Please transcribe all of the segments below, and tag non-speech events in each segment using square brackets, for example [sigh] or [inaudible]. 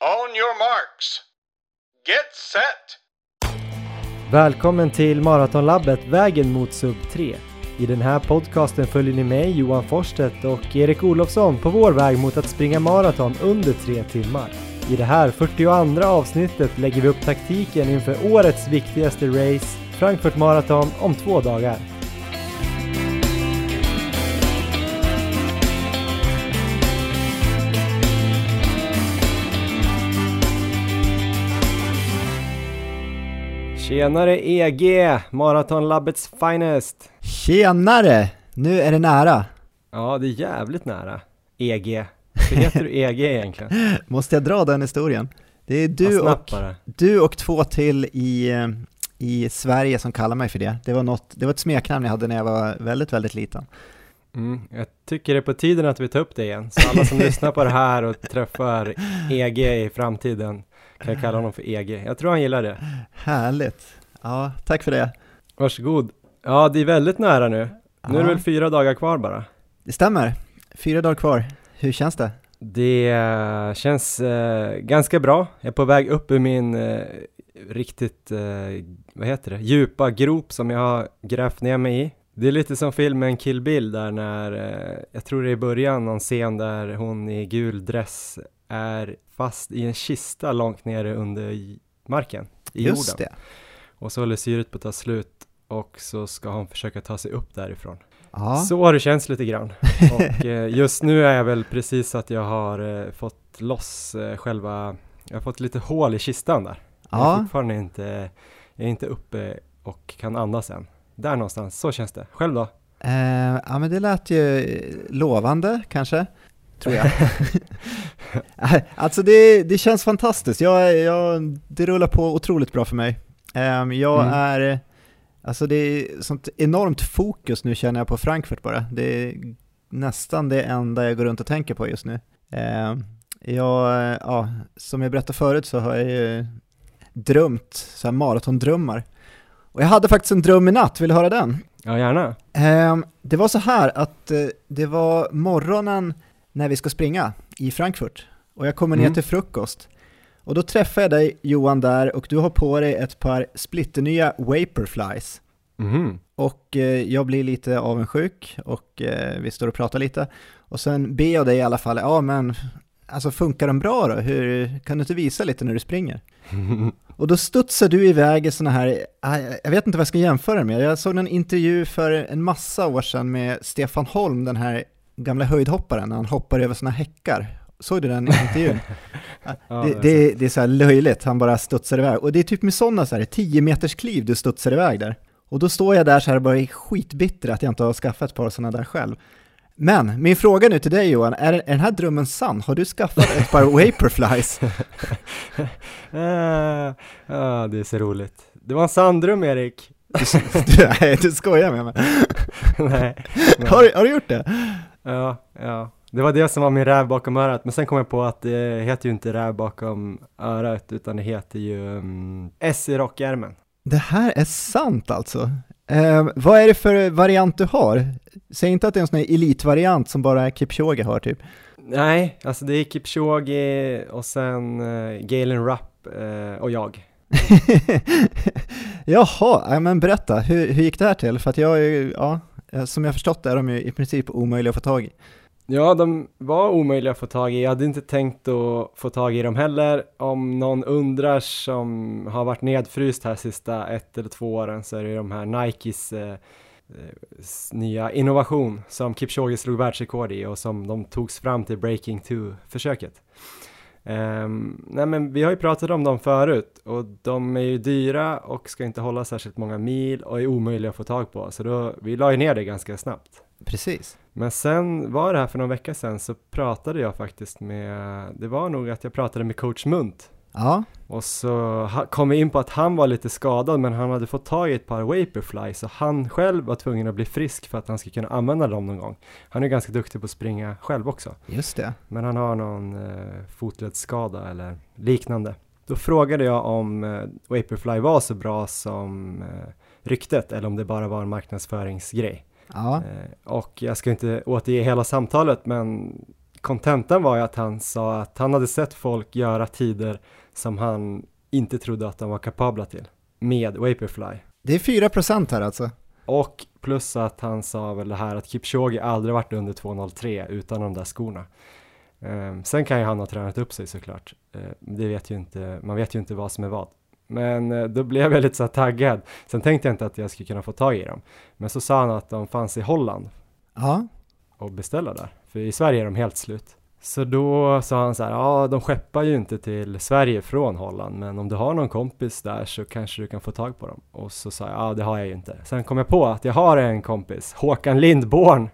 On your marks. Get set! Välkommen till Maratonlabbet Vägen mot sub 3. I den här podcasten följer ni mig, Johan Forsstedt och Erik Olofsson på vår väg mot att springa maraton under tre timmar. I det här 42 avsnittet lägger vi upp taktiken inför årets viktigaste race, Frankfurt Marathon, om två dagar. Tjenare EG, Maratonlabbets finest! Tjenare! Nu är det nära. Ja, det är jävligt nära. EG. Hur heter du EG egentligen? [laughs] Måste jag dra den historien? Det är du, och, du och två till i, i Sverige som kallar mig för det. Det var, något, det var ett smeknamn jag hade när jag var väldigt, väldigt liten. Mm, jag tycker det är på tiden att vi tar upp det igen. Så alla som [laughs] lyssnar på det här och träffar EG i framtiden kan jag kalla honom för EG. Jag tror han gillar det. Härligt. Ja, tack för det. Varsågod. Ja, det är väldigt nära nu. Nu är det Ja. väl fyra dagar kvar bara. Det stämmer. Fyra dagar kvar. Hur känns det? Det eh, känns eh, ganska bra. Jag är på väg upp ur min eh, riktigt, eh, vad heter det, djupa grop som jag har grävt ner mig i. Det är lite som filmen Kill Bill där när, eh, jag tror det är i början, någon scen där hon i gul dress är fast i en kista långt nere under marken, i Just jorden. det. Och så håller syret på att ta slut och så ska hon försöka ta sig upp därifrån. Ja, Så har det känts lite grann. [laughs] Och eh, just nu är jag väl precis att jag har eh, fått loss eh, själva, jag har fått lite hål i kistan där. Jag är ja. fortfarande inte, jag är inte uppe och kan andas än. Där någonstans, så känns det. Själv då? Ja men det lät ju lovande kanske, tror jag. [laughs] Alltså det, det känns fantastiskt. Jag, jag, det rullar på otroligt bra för mig. Ehm, jag Mm. är, alltså det är sånt enormt fokus nu känner jag på Frankfurt bara. Det är nästan det enda jag går runt och tänker på just nu. Ehm, jag, ja, som jag berättade förut så har jag ju drömt, så här maratondrömmar. Och jag hade faktiskt en dröm i natt, vill du höra den? Ja, gärna. Ehm, det var så här att eh, det var morgonen när vi ska springa i Frankfurt och jag kommer ner Mm. till frukost. Och då träffar jag dig Johan där och du har på dig ett par splitternya Vaporflies. Mhm. Och eh, jag blir lite avundsjuk och eh, vi står och pratar lite. Och sen ber jag dig i alla fall, ja men alltså funkar de bra då? Hur, kan du inte visa lite när du springer? [laughs] Och då studsar du iväg i sådana här, äh, jag vet inte vad jag ska jämföra med, jag såg en intervju för en massa år sedan med Stefan Holm, den här gamla höjdhopparen, när han hoppar över sådana häckar. Såg du den intervjun? [laughs] Ja, det, det, det är så löjligt, han bara studsar iväg. Och det är typ med sådana så här 10 meters kliv du studsar iväg där. Och då står jag där så här och bara är skitbitter att jag inte har skaffat ett par sådana där själv. Men min fråga nu till dig Johan, är, är den här drömmen sann? Har du skaffat ett par [laughs] Vaporflies? [laughs] Ah, ah, det är så roligt. Det var en sanddröm Erik. du, nej, du skojar med mig. Nej. Nej. Har, har du gjort det? Ja, ja. Det var det som var min räv bakom örat, men sen kom jag på att det heter ju inte räv bakom örat, utan det heter ju um, S i rockärmen. Det här är sant alltså. Eh, vad är det för variant du har? Säg inte att det är en sån här elitvariant som bara Kipchoge har typ. Nej, alltså det är Kipchoge och sen uh, Galen Rapp eh, och jag. [laughs] Jaha, ja, men berätta, hur, hur gick det här till? För att jag ja, eh, Eh, som jag förstått är de ju i princip omöjliga att få tag i. Ja, de var omöjliga att få tag i. Jag hade inte tänkt att få tag i dem heller. Om någon undrar som har varit nedfryst här sista ett eller två åren så är det ju de här Nikes eh, eh nya innovation som Kipchoge slog världsrekord i och som de togs fram till Breaking 2-försöket. Ehm, nej men vi har ju pratat om dem förut och de är ju dyra och ska inte hålla särskilt många mil och är omöjliga att få tag på så då, vi la ju ner det ganska snabbt. Precis. Men sen var det här för någon vecka sedan så pratade jag faktiskt med, det var nog att jag pratade med coach Munt Ja, och så kom vi in på att han var lite skadad men han hade fått tag i ett par Vaporfly så han själv var tvungen att bli frisk för att han skulle kunna använda dem någon gång. Han är ganska duktig på att springa själv också just det. men han har någon eh, fotledsskada eller liknande. Då frågade jag om eh, Vaporfly var så bra som eh, ryktet eller om det bara var en marknadsföringsgrej. Ja, Eh, och jag ska inte återge hela samtalet men kontentan var ju att han sa att han hade sett folk göra tider som han inte trodde att de var kapabla till med Vaporfly. Det är 4% här alltså. Och plus att han sa väl det här att Kipchoge aldrig varit under 2.03 utan de där skorna. Um, sen kan ju han ha tränat upp sig såklart. Uh, det vet ju inte, man vet ju inte vad som är vad. Men uh, då blev jag lite så taggad. Sen tänkte jag inte att jag skulle kunna få tag i dem. Men så sa han att de fanns i Holland. Ja. Och beställa där. För i Sverige är de helt slut. Så då sa han så här, ja de skeppar ju inte till Sverige från Holland, men om du har någon kompis där så kanske du kan få tag på dem. Och så sa jag, ja det har jag ju inte. Sen kom jag på att jag har en kompis, Håkan Lindborn,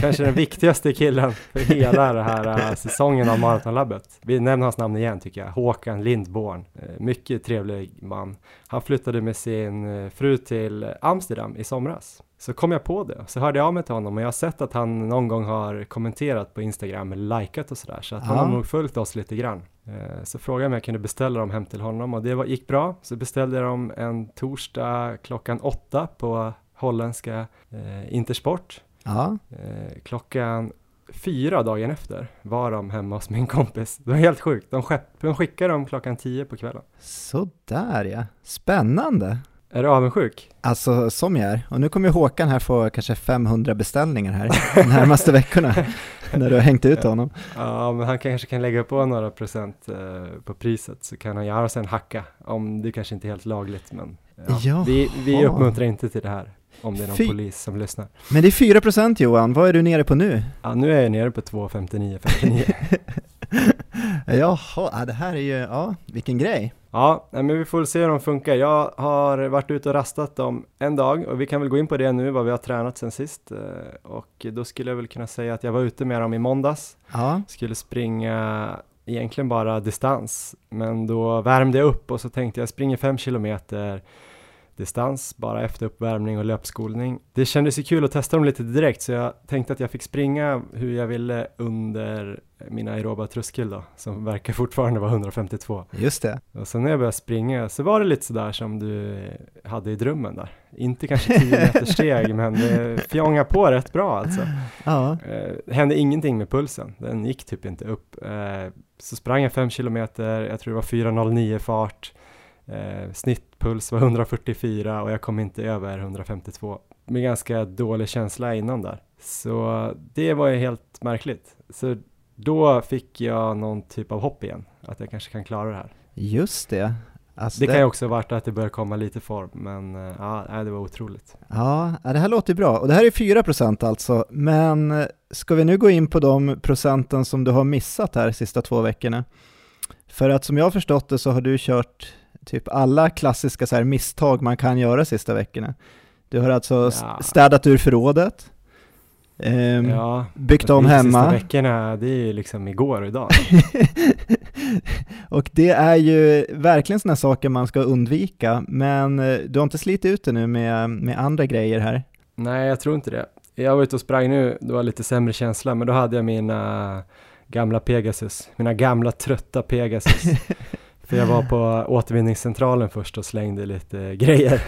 kanske den viktigaste killen för hela den här uh, säsongen av Maratonlabbet. Vi nämner hans namn igen tycker jag, Håkan Lindborn. Uh, mycket trevlig man. Han flyttade med sin uh, fru till Amsterdam i somras. Så kom jag på det, så hörde jag av mig till honom och jag har sett att han någon gång har kommenterat på Instagram likat och sådär, så att han har nog följt oss lite grann. Så frågade jag om jag kunde beställa dem hem till honom och det var, gick bra, så beställde jag dem en torsdag klockan åtta på holländska eh, Intersport. Ja. Eh, klockan fyra dagen efter var de hemma hos min kompis. Det var helt sjukt. De, de skickade dem klockan tio på kvällen. Sådär ja, spännande. Är du avundsjuk? Alltså som jag är. Och nu kommer Håkan här få kanske 500 beställningar här de närmaste veckorna [laughs] när du har hängt ut honom. Ja, men han kanske kan lägga på några procent eh, på priset så kan han göra sig en hacka. Om det kanske inte är helt lagligt men ja. vi, vi uppmuntrar inte till det här. Om det är någon Fy polis som lyssnar. Men det är 4 procent Johan, vad är du nere på nu? Ja, nu är jag nere på 2,59,59. [laughs] Jaha, det här är ju, ja, vilken grej. Ja, men vi får se hur de funkar. Jag har varit ute och rastat dem en dag och vi kan väl gå in på det nu, vad vi har tränat sen sist. Eh, och då skulle jag väl kunna säga att jag var ute med dem i måndags. Ja. Skulle springa egentligen bara distans, men då värmde jag upp och så tänkte jag springa fem kilometer distans bara efter uppvärmning och löpskolning. Det kändes ju kul att testa dem lite direkt så jag tänkte att jag fick springa hur jag ville under min aeroba tröskel då, som verkar fortfarande vara 152. Just det. Och sen när jag började springa så var det lite sådär som du hade i drömmen där. Inte kanske 10 meter [laughs] steg, men det fjongade på rätt bra alltså. Ja. Eh, hände ingenting med pulsen, den gick typ inte upp. Eh, så sprang jag 5 kilometer, jag tror det var 4.09 fart. Eh, snittpuls var 144 och jag kom inte över 152 med ganska dålig känsla innan där. Så det var ju helt märkligt. Så då fick jag någon typ av hopp igen, att jag kanske kan klara det här. Just det. Alltså det, det kan ju också ha varit att det börjar komma lite form, men eh, ja, det var otroligt. Ja, det här låter bra. Och det här är 4% alltså, men eh, ska vi nu gå in på de procenten som du har missat här de sista två veckorna? För att som jag har förstått det så har du kört typ alla klassiska så här misstag man kan göra sista veckorna. Du har alltså ja. städat ur förrådet, Um, ja, byggt om hemma. Sista veckorna, det är ju liksom igår och idag. [laughs] och det är ju verkligen sådana saker man ska undvika, men eh, du har inte slitit ut det nu med, med andra grejer här? Nej, jag tror inte det. Jag var ute och sprang nu, det var lite sämre känsla, men då hade jag mina gamla Pegasus, mina gamla trötta Pegasus. [laughs] För jag var på [laughs] återvinningscentralen först och slängde lite grejer.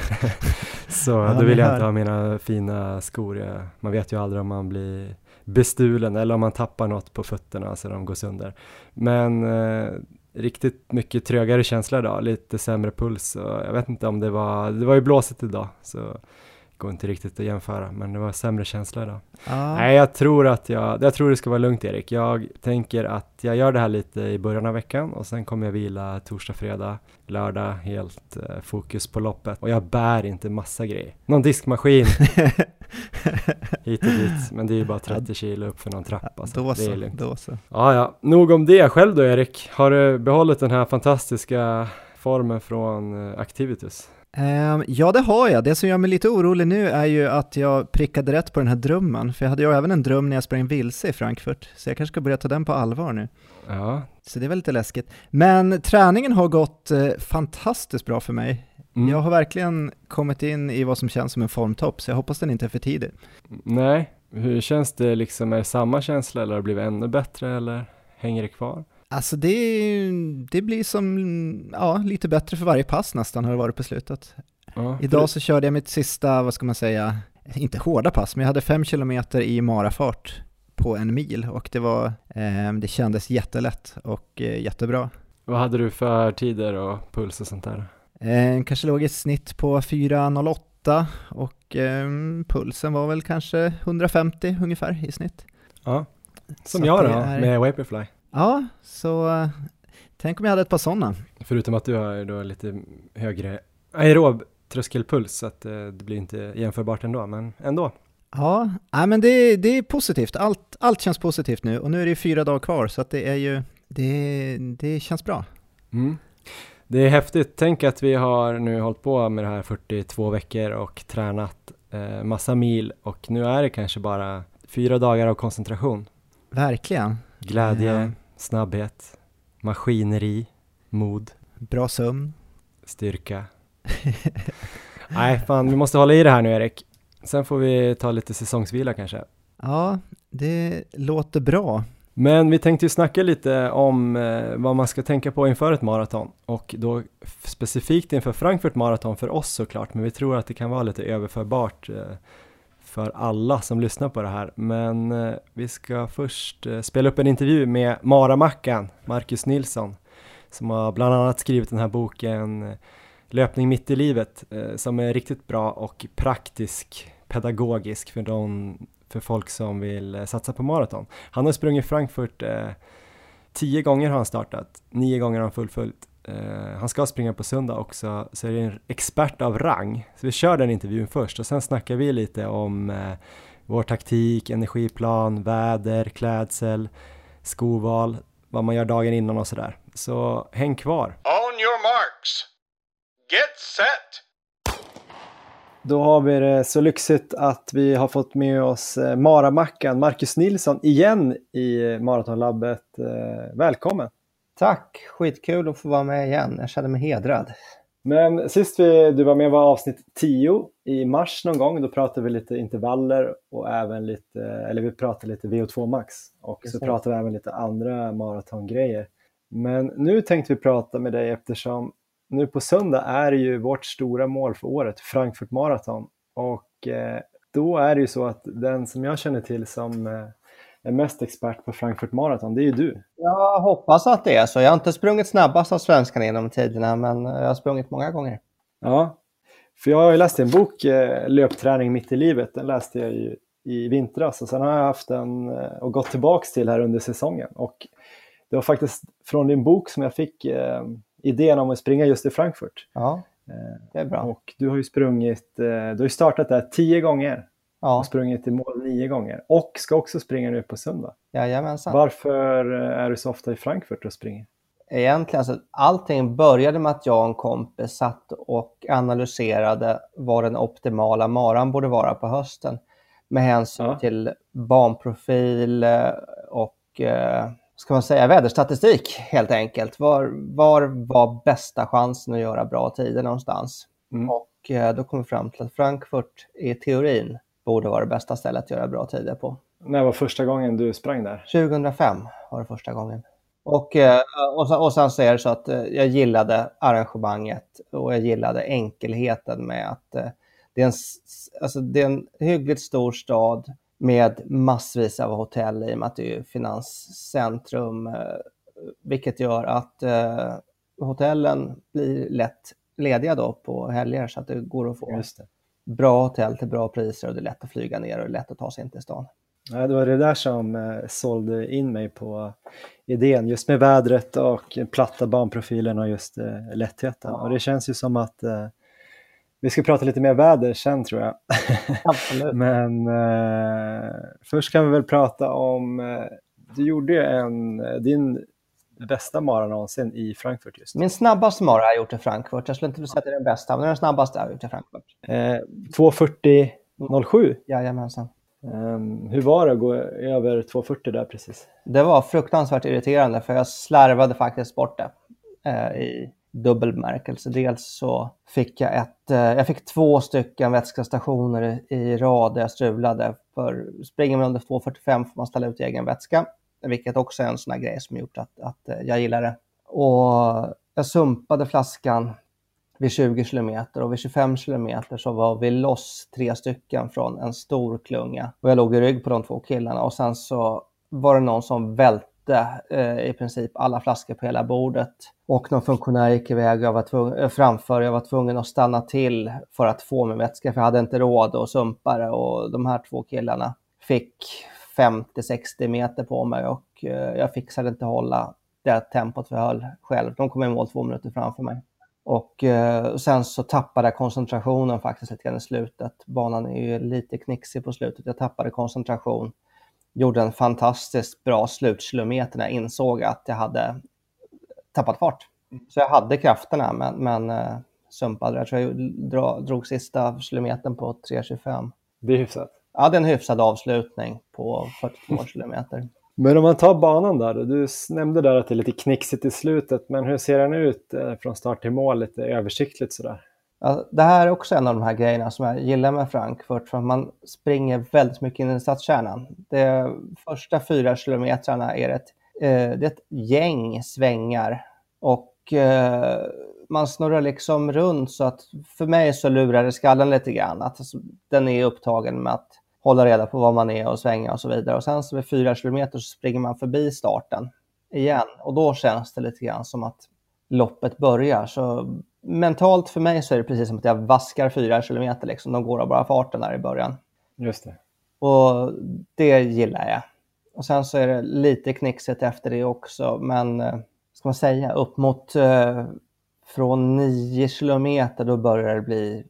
[laughs] så ja, då ville jag inte ha mina fina skor. Jag, man vet ju aldrig om man blir bestulen eller om man tappar något på fötterna så de går sönder. Men eh, riktigt mycket trögare känsla idag, lite sämre puls och jag vet inte om det var, det var ju blåsigt idag så går inte riktigt att jämföra, men det var sämre känsla idag. Ah. Nej, jag tror att jag, jag tror det ska vara lugnt Erik. Jag tänker att jag gör det här lite i början av veckan och sen kommer jag vila torsdag, fredag, lördag, helt eh, fokus på loppet. Och jag bär inte massa grejer. Någon diskmaskin [laughs] hit och dit, men det är ju bara 30 kilo upp för någon trappa. Så då så, det är lugnt. Då så. Ja, ja, nog om det. Själv då Erik, har du behållit den här fantastiska formen från eh, Activitus? Um, ja, det har jag. Det som gör mig lite orolig nu är ju att jag prickade rätt på den här drömmen, för jag hade ju även en dröm när jag sprang vilse i Frankfurt, så jag kanske ska börja ta den på allvar nu. Ja. Så det är väl lite läskigt. Men träningen har gått eh, fantastiskt bra för mig. Mm. Jag har verkligen kommit in i vad som känns som en formtopp, så jag hoppas den inte är för tidig. Nej, hur känns det liksom? Är det samma känsla eller har det blivit ännu bättre eller hänger det kvar? Alltså det, det blir som, ja, lite bättre för varje pass nästan har det varit på slutet. Ja, Idag så körde jag mitt sista, vad ska man säga, inte hårda pass, men jag hade fem kilometer i marafart på en mil och det, var, eh, det kändes jättelätt och eh, jättebra. Vad hade du för tider och puls och sånt där? Eh, kanske låg ett snitt på 4.08 och eh, pulsen var väl kanske 150 ungefär i snitt. Ja, som Så jag då, är- med Vaporfly. Ja, så eh, tänk om jag hade ett par sådana. Förutom att du har då lite högre aerob tröskelpuls så att eh, det blir inte jämförbart ändå, men ändå. Ja, nej, men det, det är positivt. Allt, allt känns positivt nu och nu är det fyra dagar kvar så att det är ju, det, det känns bra. Mm. Det är häftigt. Tänk att vi har nu hållit på med det här 42 veckor och tränat eh, massa mil och nu är det kanske bara fyra dagar av koncentration. Verkligen. Glädje, Ja. Snabbhet, maskineri, mod, Bra sömn. styrka. [laughs] Nej, fan, vi måste hålla i det här nu Erik. Sen får vi ta lite säsongsvila kanske. Ja, det låter bra. Men vi tänkte ju snacka lite om eh, vad man ska tänka på inför ett maraton och då specifikt inför Frankfurt Marathon för oss såklart, men vi tror att det kan vara lite överförbart eh, för alla som lyssnar på det här. Men eh, vi ska först eh, spela upp en intervju med Maramackan, Marcus Nilsson, som har bland annat skrivit den här boken eh, Löpning mitt i livet, som är riktigt bra och praktisk, pedagogisk för de för folk som vill satsa på maraton. Han har sprungit Frankfurt eh, tio gånger har han startat, nio gånger har han fullföljt. Eh, han ska springa på söndag också, så är det en expert av rang. Så vi kör den intervjun först och sen snackar vi lite om eh, vår taktik, energiplan, väder, klädsel, skoval, vad man gör dagen innan och sådär. Så häng kvar! On your marks. Get set. Då har vi det så lyxigt att vi har fått med oss eh, Maramackan, Marcus Nilsson, igen i Maratonlabbet. Eh, Välkommen! Tack, skitkul att få vara med igen. Jag känner mig hedrad. Men sist vi, du var med var avsnitt 10 i mars någon gång. Då pratade vi lite intervaller och även lite, eller vi pratade lite VO2 max och så pratade vi även lite andra maratongrejer. Men nu tänkte vi prata med dig eftersom nu på söndag är det ju vårt stora mål för året, Frankfurt Marathon. Och eh, då är det ju så att den som jag känner till som eh, är mest expert på Frankfurt Marathon, det är ju du. Jag hoppas att det är så. Jag har inte sprungit snabbast av svenskarna genom tiderna, men jag har sprungit många gånger. Ja, för jag har ju läst en bok, eh, Löpträning mitt i livet, den läste jag ju i vintras och sen har jag haft den eh, och gått tillbaks till här under säsongen. Och det var faktiskt från din bok som jag fick eh, idén om att springa just i Frankfurt. Ja, det är bra. och du har ju sprungit, du har ju startat där tio gånger Ja, och sprungit i mål nio gånger och ska också springa nu på söndag. jajamensan. Varför eh, är du så ofta i Frankfurt och springer? Egentligen, alltså, allting började med att jag och en kompis satt och analyserade vad den optimala maran borde vara på hösten med hänsyn Ja. till banprofil eh, och eh, ska man säga väderstatistik helt enkelt. Var, var var bästa chansen att göra bra tider någonstans? Mm. Och eh, då kom vi fram till att Frankfurt i teorin borde vara det bästa stället att göra bra tider på. När var första gången du sprang där? 2005 var det första gången. Och, eh, och, sen, och sen så är det så att eh, jag gillade arrangemanget och jag gillade enkelheten med att eh, det, är en, alltså det är en hyggligt stor stad med massvis av hotell i och med att det är finanscentrum, vilket gör att hotellen blir lätt lediga då på helger så att det går att få. Bra hotell till bra priser och det är lätt att flyga ner och det är lätt att ta sig in till stan. Ja, det var det där som eh, sålde in mig på idén, just med vädret och platta banprofilen och just eh, lättheten. Ja. Och det känns ju som att eh, vi ska prata lite mer väder sen tror jag. [laughs] Absolut. Men eh, först kan vi väl prata om, du gjorde ju en, din bästa mara någonsin i Frankfurt just. Min snabbaste mara har jag gjort i Frankfurt. Jag skulle inte säga att det är den bästa, men den snabbaste jag har gjort i Frankfurt. Eh, 2.40.07. Jajamensan. Um, hur var det att gå över 2.40 där precis? Det var fruktansvärt irriterande för jag slarvade faktiskt bort det eh, i dubbel bemärkelse. Dels så fick jag ett, eh, jag fick två stycken vätskestationer i, i rad där jag strulade. För springer man under 2.45 får man ställa ut egen vätska, vilket också är en sån här grej som gjort att, att eh, jag gillar det. Och jag sumpade flaskan vid 20 kilometer och vid 25 kilometer så var vi loss tre stycken från en stor klunga. Och jag låg i rygg på de två killarna och sen så var det någon som välte eh, i princip alla flaskor på hela bordet. Och någon funktionär gick iväg och jag var tvungen, framför. Jag var tvungen att stanna till för att få min vätska för jag hade inte råd att sumpa det. Och de här två killarna fick 50-60 meter på mig och eh, jag fixade inte hålla det tempot vi höll själv. De kom i mål två minuter framför mig. Och eh, sen så tappade jag koncentrationen faktiskt lite grann i slutet. Banan är ju lite knixig på slutet. Jag tappade koncentration. Gjorde en fantastiskt bra slutkilometer när jag insåg att jag hade tappat fart. Så jag hade krafterna men, men eh, sumpade. Jag tror jag drog, drog sista kilometern på 3.25. Det är hyfsat. Ja, det är en hyfsad avslutning på 42 [laughs] kilometer. Men om man tar banan där, du nämnde där att det är lite knixigt i slutet, men hur ser den ut eh, från start till mål, lite översiktligt sådär? Ja, det här är också en av de här grejerna som jag gillar med Frankfurt, för att man springer väldigt mycket in i stadskärnan. De första fyra kilometrarna är ett, eh, det är ett gäng svängar och eh, man snurrar liksom runt så att för mig så lurar det skallen lite grann. Att den är upptagen med att hålla reda på var man är och svänga och så vidare. Och sen så vid fyra kilometer så springer man förbi starten igen och då känns det lite grann som att loppet börjar. Så mentalt för mig så är det precis som att jag vaskar fyra kilometer liksom. De går av bara farten där i början. Just det. Och det gillar jag. Och sen så är det lite knixigt efter det också, men eh, ska man säga upp mot eh, från nio kilometer då börjar det bli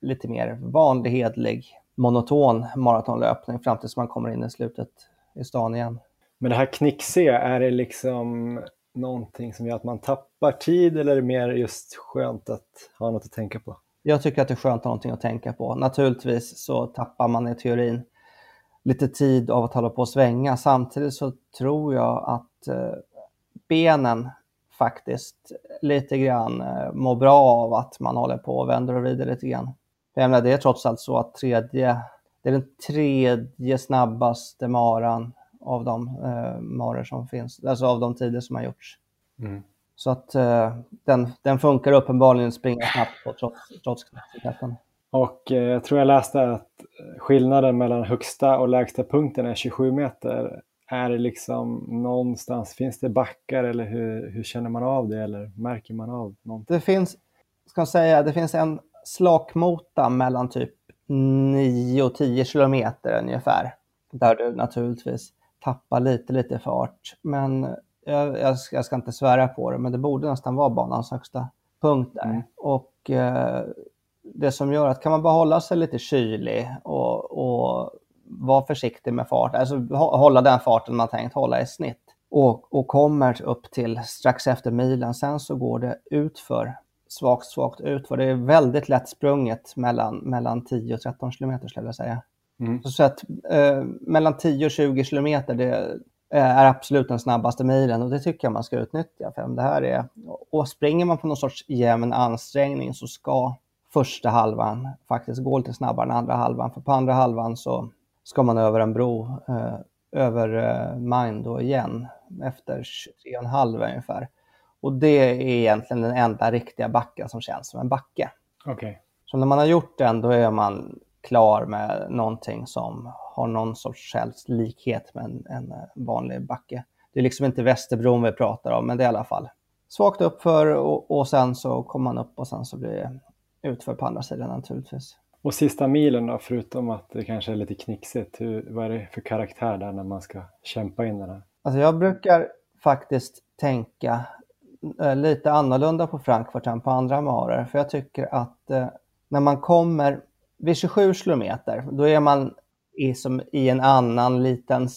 lite mer vanlig, hedlig monoton maratonlöpning fram tills man kommer in i slutet i stan igen. Men det här knixiga, är det liksom någonting som gör att man tappar tid eller är det mer just skönt att ha något att tänka på? Jag tycker att det är skönt att ha någonting att tänka på. Naturligtvis så tappar man i teorin lite tid av att hålla på och svänga. Samtidigt så tror jag att eh, benen faktiskt lite grann eh, mår bra av att man håller på och vänder och vrider lite grann. Jag menar, det är trots allt så att tredje, det är den tredje snabbaste maran av de eh, maror som finns, alltså av de tider som har gjorts. Mm. Så att eh, den, den funkar uppenbarligen springa snabbt på trots, trots knappheten. Och eh, jag tror jag läste att skillnaden mellan högsta och lägsta punkten är 27 meter. Är det liksom någonstans, finns det backar eller hur, hur känner man av det eller märker man av någonting? Det finns, ska jag säga, det finns en slakmota mellan typ 9 och 10 kilometer ungefär. Där du naturligtvis tappar lite, lite fart. Men jag, jag, ska, jag ska inte svära på det, men det borde nästan vara banans högsta punkt där. Mm. Och eh, det som gör att kan man bara hålla sig lite kylig och, och vara försiktig med fart, alltså hålla den farten man tänkt hålla i snitt och, och kommer upp till strax efter milen, sen så går det utför svagt, svagt ut. För det är väldigt lätt sprunget mellan, mellan 10 och 13 kilometer skulle jag säga. Mm. Så att eh, mellan 10 och 20 kilometer det är absolut den snabbaste milen och det tycker jag man ska utnyttja. För det här är, och springer man på någon sorts jämn ansträngning så ska första halvan faktiskt gå lite snabbare än andra halvan. För på andra halvan så ska man över en bro, eh, över eh, Mind då igen efter 23,5 ungefär. Och det är egentligen den enda riktiga backen som känns som en backe. Okay. Så när man har gjort den, då är man klar med någonting som har någon sorts likhet med en, en vanlig backe. Det är liksom inte Västerbron vi pratar om, men det är i alla fall svagt uppför och, och sen så kommer man upp och sen så blir det utför på andra sidan naturligtvis. Och sista milen då, förutom att det kanske är lite knixigt, hur, vad är det för karaktär där när man ska kämpa in den här? Alltså jag brukar faktiskt tänka Eh, Eh, lite annorlunda på Frankfurt än på andra marer. För jag tycker att eh, när man kommer vid 27 kilometer, då är man i, som i en annan liten,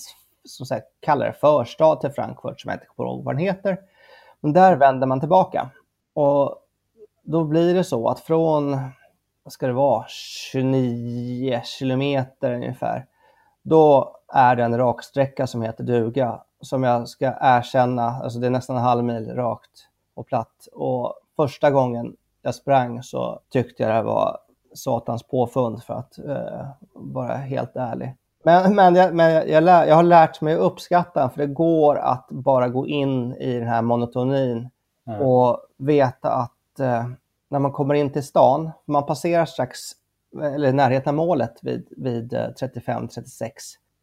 som sagt, kallar det förstad till Frankfurt, som jag inte kommer ihåg vad den heter. Men där vänder man tillbaka. Och då blir det så att från, vad ska det vara, 29 kilometer ungefär, då är det en raksträcka som heter duga som jag ska erkänna, alltså det är nästan en halv mil rakt och platt. Och första gången jag sprang så tyckte jag det var satans påfund för att eh, vara helt ärlig. Men, men, jag, men jag, lär, jag, har lärt mig att uppskatta för det går att bara gå in i den här monotonin mm. och veta att eh, när man kommer in till stan, man passerar strax, eller i närheten av målet vid, vid 35-36,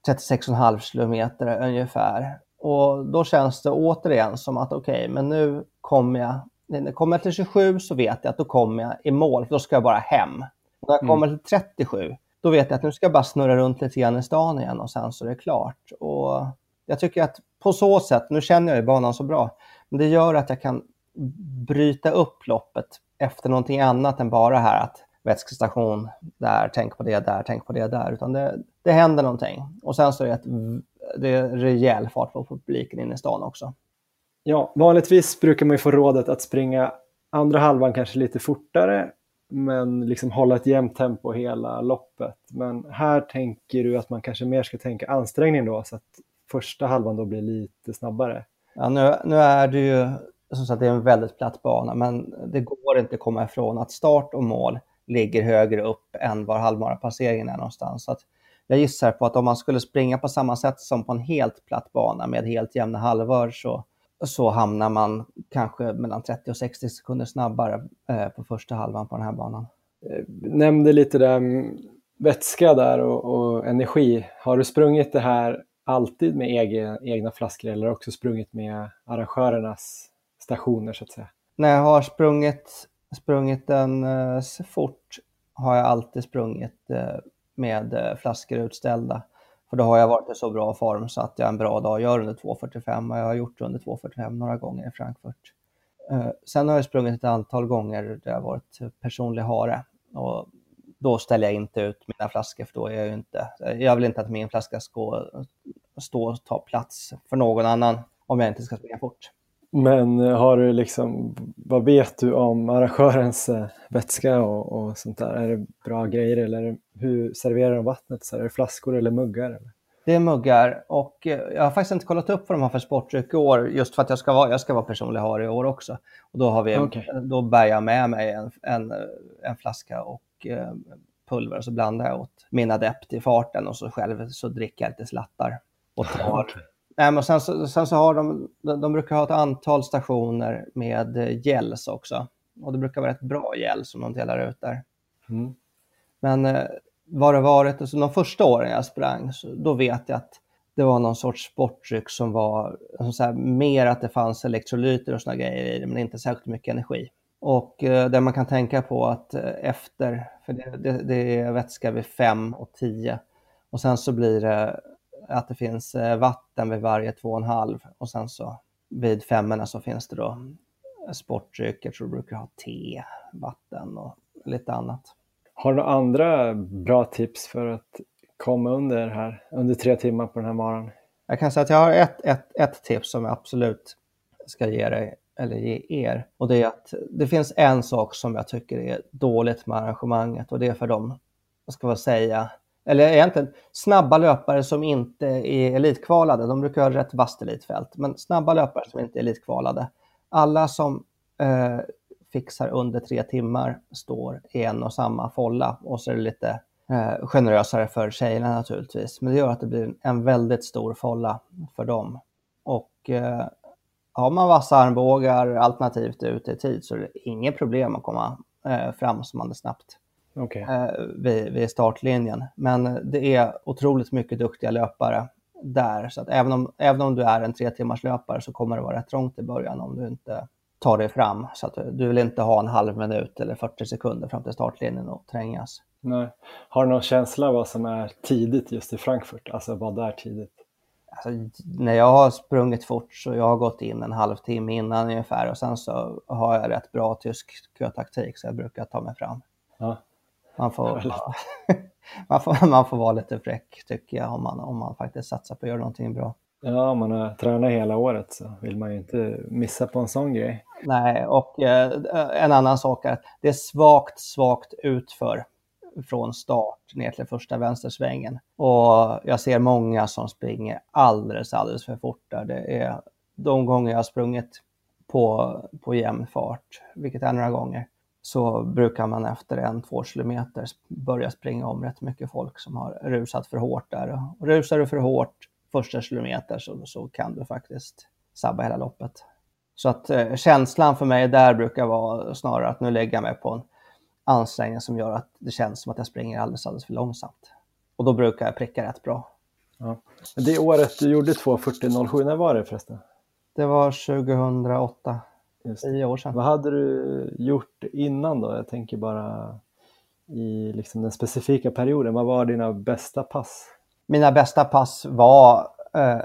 36,5 kilometer ungefär. Och då känns det återigen som att okej, okay, men nu kommer jag, kommer jag till 27 så vet jag att då kommer jag i mål, för då ska jag bara hem. När jag kommer till 37, då vet jag att nu ska jag bara snurra runt lite grann i stan igen och sen så är det klart. Och jag tycker att på så sätt, nu känner jag ju banan så bra, men det gör att jag kan bryta upp loppet efter någonting annat än bara här att vätskestation där, tänk på det där, tänk på det där, utan det, det händer någonting. Och sen så är det, ett, det är rejäl fart på publiken inne i stan också. Ja, vanligtvis brukar man ju få rådet att springa andra halvan kanske lite fortare, men liksom hålla ett jämnt tempo hela loppet. Men här tänker du att man kanske mer ska tänka ansträngning då, så att första halvan då blir lite snabbare. Ja, nu, nu är det ju som sagt, det är en väldigt platt bana, men det går inte att komma ifrån att start och mål ligger högre upp än var halvmarapasseringen är någonstans. Så att jag gissar på att om man skulle springa på samma sätt som på en helt platt bana med helt jämna halvor så, så hamnar man kanske mellan 30 och 60 sekunder snabbare eh, på första halvan på den här banan. Eh, nämnde lite där vätska där och, och, energi. Har du sprungit det här alltid med egen, egna flaskor eller också sprungit med arrangörernas stationer så att säga? När jag har sprungit, sprungit den eh, fort har jag alltid sprungit eh, med eh, flaskor utställda. För då har jag varit i så bra form så att jag en bra dag gör under 2.45 och jag har gjort under 2.45 några gånger i Frankfurt. Eh, sen har jag sprungit ett antal gånger där jag varit personlig hare och då ställer jag inte ut mina flaskor för då är jag ju inte, jag vill inte att min flaska ska stå och ta plats för någon annan om jag inte ska springa fort. Men eh, har du liksom, vad vet du om arrangörens eh, vätska och, och sånt där? Är det bra grejer eller hur serverar de vattnet? Så är det flaskor eller muggar? Eller? Det är muggar och eh, jag har faktiskt inte kollat upp vad de har för sportdryck i år just för att jag ska vara, jag ska vara personlig har i år också. Och då, har vi, okay. då bär jag med mig en, en, en flaska och pulver och så blandar jag åt min adept i farten och så själv så dricker jag lite slattar. Och tar. Nej, men sen, så, sen så har de, de brukar ha ett antal stationer med gels också. Och det brukar vara ett bra gel som de delar ut där. Mm. Men eh, vad det varit, alltså de första åren jag sprang, så då vet jag att det var någon sorts sportdryck som var så här, mer att det fanns elektrolyter och såna grejer i det, men inte särskilt mycket energi. Och eh, det man kan tänka på att eh, efter, för det, det, det är vätska vid 5 och 10 och sen så blir det att det finns eh, vatten vid varje 2,5 och sen så vid femmorna så finns det då sportdryck, jag tror du brukar ha te, vatten och lite annat. Har du några andra bra tips för att komma under här, under tre timmar på den här maran? Jag kan säga att jag har ett, ett, ett tips som jag absolut ska ge dig, eller ge er. Och det är att det finns en sak som jag tycker är dåligt med arrangemanget och det är för dem, ska man säga, eller egentligen snabba löpare som inte är elitkvalade. De brukar ha rätt vasst elitfält, men snabba löpare som inte är elitkvalade. Alla som eh, fixar under tre timmar står i en och samma folla och så är det lite eh, generösare för tjejerna naturligtvis. Men det gör att det blir en väldigt stor folla för dem. Och eh, har man vassa armbågar alternativt ute i tid så är det inget problem att komma eh, fram som man är snabbt okay. eh, vid, vid, startlinjen. Men det är otroligt mycket duktiga löpare där. Så att även om, även om du är en tre timmars löpare så kommer det vara rätt trångt i början om du inte tar dig fram. Så att du vill inte ha en halv minut eller 40 sekunder fram till startlinjen och trängas. Nej. Har du någon känsla vad som är tidigt just i Frankfurt? Alltså vad är tidigt? Alltså, när jag har sprungit fort så jag har gått in en halvtimme innan ungefär och sen så har jag rätt bra tysk kötaktik så jag brukar ta mig fram. Ja. Man får, [laughs] man, får, man får vara lite fräck tycker jag om man, om man faktiskt satsar på att göra någonting bra. Ja, om man har tränat hela året så vill man ju inte missa på en sån grej. Nej, och eh, en annan sak är att det är svagt, svagt utför från start ner till första vänstersvängen. Och jag ser många som springer alldeles, alldeles för fort där. Det är de gånger jag har sprungit på, på jämn fart, vilket är några gånger, så brukar man efter en, två kilometer börja springa om rätt mycket folk som har rusat för hårt där. Och rusar du för hårt första kilometer så, så kan du faktiskt sabba hela loppet. Så att eh, känslan för mig där brukar vara snarare att nu lägger jag mig på en ansträngning som gör att det känns som att jag springer alldeles, alldeles för långsamt. Och då brukar jag pricka rätt bra. Ja. Det året du gjorde 2.40.07, när var det förresten? Det var 2008, Just. tio år sedan. Vad hade du gjort innan då? Jag tänker bara i liksom den specifika perioden. Vad var dina bästa pass? Mina bästa pass var eh,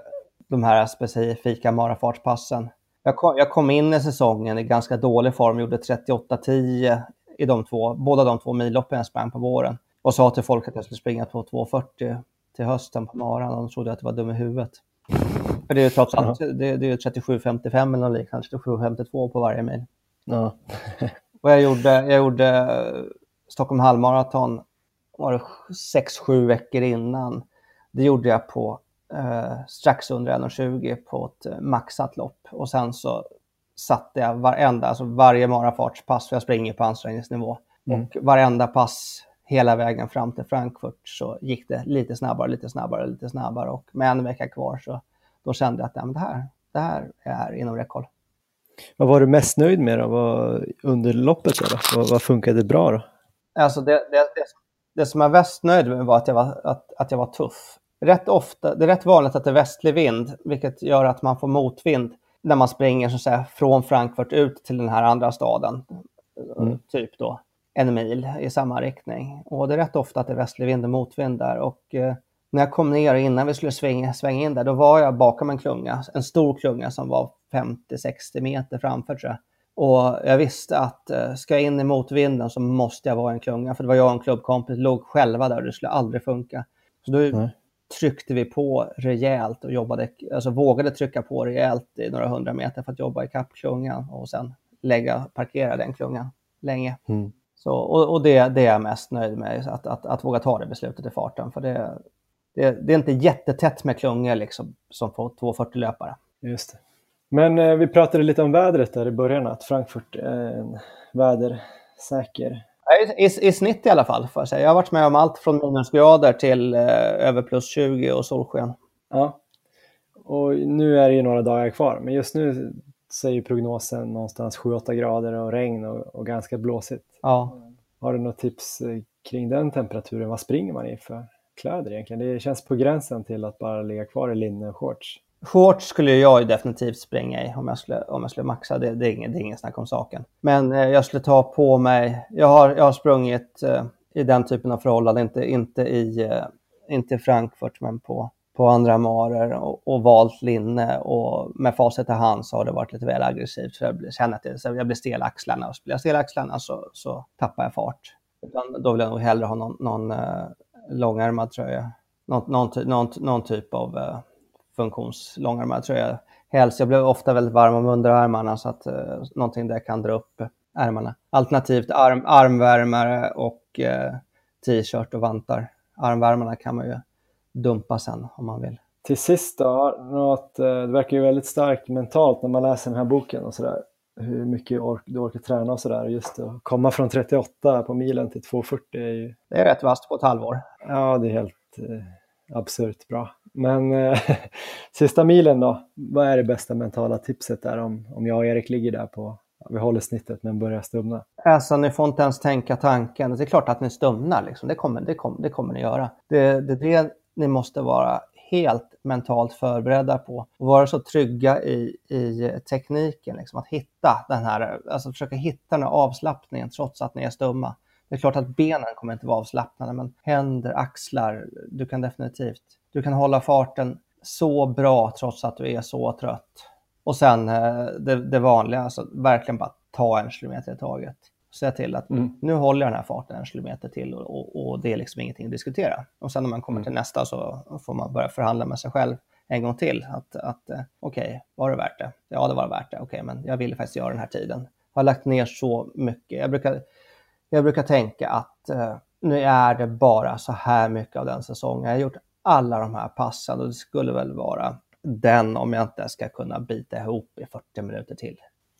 de här specifika marafartspassen. Jag kom, jag kom in i säsongen i ganska dålig form, gjorde 38-10 i de två, båda de två milloppen jag sprang på våren. Och sa till folk att jag skulle springa på 2.40 till hösten på maran och de trodde att jag var dum i huvudet. För det är ju trots allt det, det är ju 37.55 eller liknande, 37.52 på varje mil. Ja. Och jag gjorde, jag gjorde eh, Stockholm halvmaraton var det 6-7 veckor innan. Det gjorde jag på eh, strax under 1.20 på ett eh, maxat lopp. Och sen så satte jag varenda, alltså varje marafartspass, för jag springer på ansträngningsnivå. Mm. Och varenda pass hela vägen fram till Frankfurt så gick det lite snabbare, lite snabbare, lite snabbare. Och med en vecka kvar så då kände jag att nej, men det, här, det här är inom räckhåll. Vad var du mest nöjd med då? Vad, under loppet då? Vad, vad funkade bra då? Alltså det, det, det, det som jag var mest nöjd med var att jag var, att, att jag var tuff. Rätt ofta, det är rätt vanligt att det är västlig vind, vilket gör att man får motvind när man springer så säga, från Frankfurt ut till den här andra staden. Mm. Typ då en mil i samma riktning. Och det är rätt ofta att det är västlig vind och motvind där. Och eh, när jag kom ner innan vi skulle svänga, svänga in där, då var jag bakom en klunga, en stor klunga som var 50-60 meter framför tror jag. Och jag visste att eh, ska jag in i motvinden så måste jag vara i en klunga. För det var jag och en klubbkompis låg själva där och det skulle aldrig funka. Så då Nej. tryckte vi på rejält och jobbade, alltså vågade trycka på rejält i några hundra meter för att jobba ikapp klungan och sen lägga, parkera den klungan länge. Mm. Så, och och det, det är jag mest nöjd med, att, att, att våga ta det beslutet i farten. För det, det, det är inte jättetätt med klungor liksom, som på 240-löpare. Just det. Men eh, vi pratade lite om vädret där i början, att Frankfurt är en vädersäker. I, i, I snitt i alla fall, får jag säga. Jag har varit med om allt från minusgrader till eh, över plus 20 och solsken. Ja. Och nu är det ju några dagar kvar, men just nu säger prognosen någonstans 7-8 grader och regn och, och ganska blåsigt. Ja. Har du något tips eh, kring den temperaturen? Vad springer man i för kläder egentligen? Det känns på gränsen till att bara ligga kvar i linne och shorts. Shorts skulle jag ju definitivt springa i om jag skulle, om jag skulle maxa. Det, det, är ingen, det är ingen snack om saken. Men eh, jag skulle ta på mig... Jag har, jag har sprungit eh, i den typen av förhållanden, inte, inte, i, eh, inte i Frankfurt, men på, på andra marer och, och valt linne. Och med facit i hand så har det varit lite väl aggressivt. Så jag blir- känner att det, så jag blir stel i axlarna och blir jag stel i axlarna så, så tappar jag fart. Utan då vill jag nog hellre ha någon, någon eh, långärmad tröja. Någon, någon, någon, någon typ av eh, funktionslångärmad tröja. Helst, jag blir ofta väldigt varm om underarmarna så att eh, någonting där jag kan dra upp ärmarna. Alternativt arm, armvärmare och eh, t-shirt och vantar. Armvärmarna kan man ju dumpa sen om man vill. Till sist då, något, eh, det verkar ju väldigt starkt mentalt när man läser den här boken och sådär. Hur mycket ork, du orkar träna och sådär. Just att komma från 38 på milen till 2.40 är ju, Det är rätt vasst på ett halvår. ja det är helt eh, absurt bra. Men eh, [laughs] sista milen då, vad är det bästa mentala tipset där om, om jag och Erik ligger där på, vi håller snittet men börjar stumna? Alltså, ni får inte ens tänka tanken. Det är klart att ni stumnar. Liksom. Det, kommer, det, kommer, det kommer ni göra. Det, det är det ni måste vara helt mentalt förberedda på. Och vara så trygga i, i tekniken. Liksom. Att hitta den här, alltså försöka hitta den här avslappningen trots att ni är stumma. Det är klart att benen kommer inte vara avslappnade, men händer, axlar, du kan definitivt. Du kan hålla farten så bra trots att du är så trött. Och sen eh, det, det vanliga, alltså verkligen bara ta en kilometer i taget. Se till att Mm. nu håller jag den här farten en kilometer till och, och, och det är liksom ingenting att diskutera. Och sen när man kommer till nästa så får man börja förhandla med sig själv en gång till. Att, att eh, okej, var det värt det? Ja, det var värt det. Okej, men jag ville faktiskt göra den här tiden. Jag har lagt ner så mycket. Jag brukar, jag brukar tänka att eh, nu är det bara så här mycket av den säsongen. Jag har gjort alla de här passen och det skulle väl vara den om jag inte ska kunna bita ihop i 40 minuter till.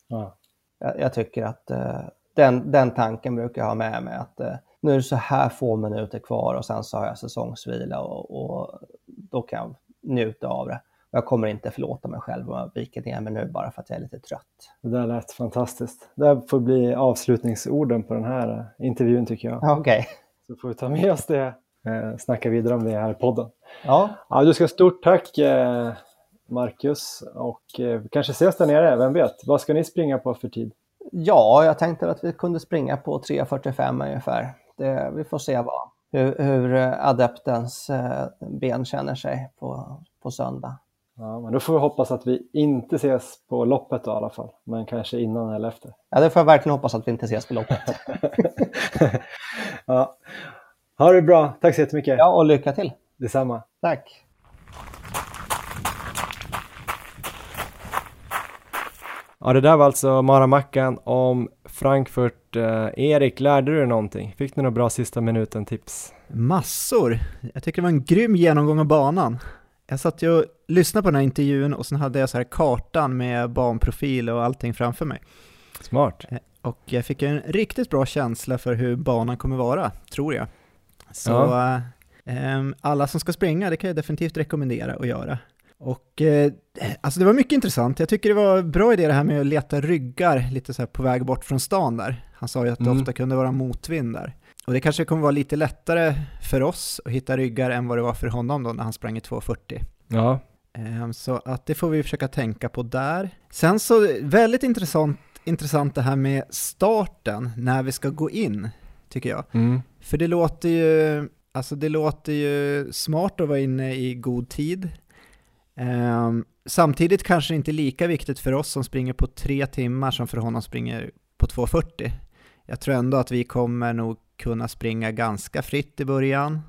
Ja. Jag, jag tycker att eh, den, den tanken brukar jag ha med mig att eh, nu är det så här få minuter kvar och sen så har jag säsongsvila och, och då kan jag njuta av det. Jag kommer inte förlåta mig själv om jag viker ner mig nu bara för att jag är lite trött. Det där lät fantastiskt. Det här får bli avslutningsorden på den här eh, intervjun tycker jag. Okej. Okay. Så får vi ta med oss det, eh, snacka vidare om det här i podden. Ja. ja du ska stort tack eh, Marcus och eh, kanske ses där nere, vem vet? Vad ska ni springa på för tid? Ja, jag tänkte att vi kunde springa på 3.45 ungefär. Det, vi får se vad, hur, hur adeptens eh, ben känner sig på, på söndag. Ja, men då får vi hoppas att vi inte ses på loppet då, i alla fall, men kanske innan eller efter. Ja, det får jag verkligen hoppas att vi inte ses på loppet. [laughs] ja. Ha det bra, tack så jättemycket. Ja, och lycka till. Detsamma. Tack. Ja, det där var alltså Maramackan om Frankfurt. Eh, Erik, lärde du dig någonting? Fick du några bra sista minuten-tips? Massor! Jag tycker det var en grym genomgång av banan. Jag satt ju och lyssnade på den här intervjun och sen hade jag så här kartan med banprofil och allting framför mig. Smart. Eh, och jag fick en riktigt bra känsla för hur banan kommer vara, tror jag. Så Ja. eh, alla som ska springa, det kan jag definitivt rekommendera att göra. Och eh, alltså det var mycket intressant. Jag tycker det var bra idé det här med att leta ryggar lite så på väg bort från stan där. Han sa ju att det Mm. ofta kunde vara motvind där. Och det kanske kommer vara lite lättare för oss att hitta ryggar än vad det var för honom då när han sprang i 2.40. Ja, Ehm, Så att det får vi försöka tänka på där. Sen så väldigt intressant, intressant det här med starten när vi ska gå in, tycker jag. mm. För det låter ju, alltså det låter ju smart att vara inne i god tid. Ehm, samtidigt kanske inte lika viktigt för oss som springer på tre timmar som för honom springer på 2.40. Jag tror ändå att vi kommer nog kunna springa ganska fritt i början.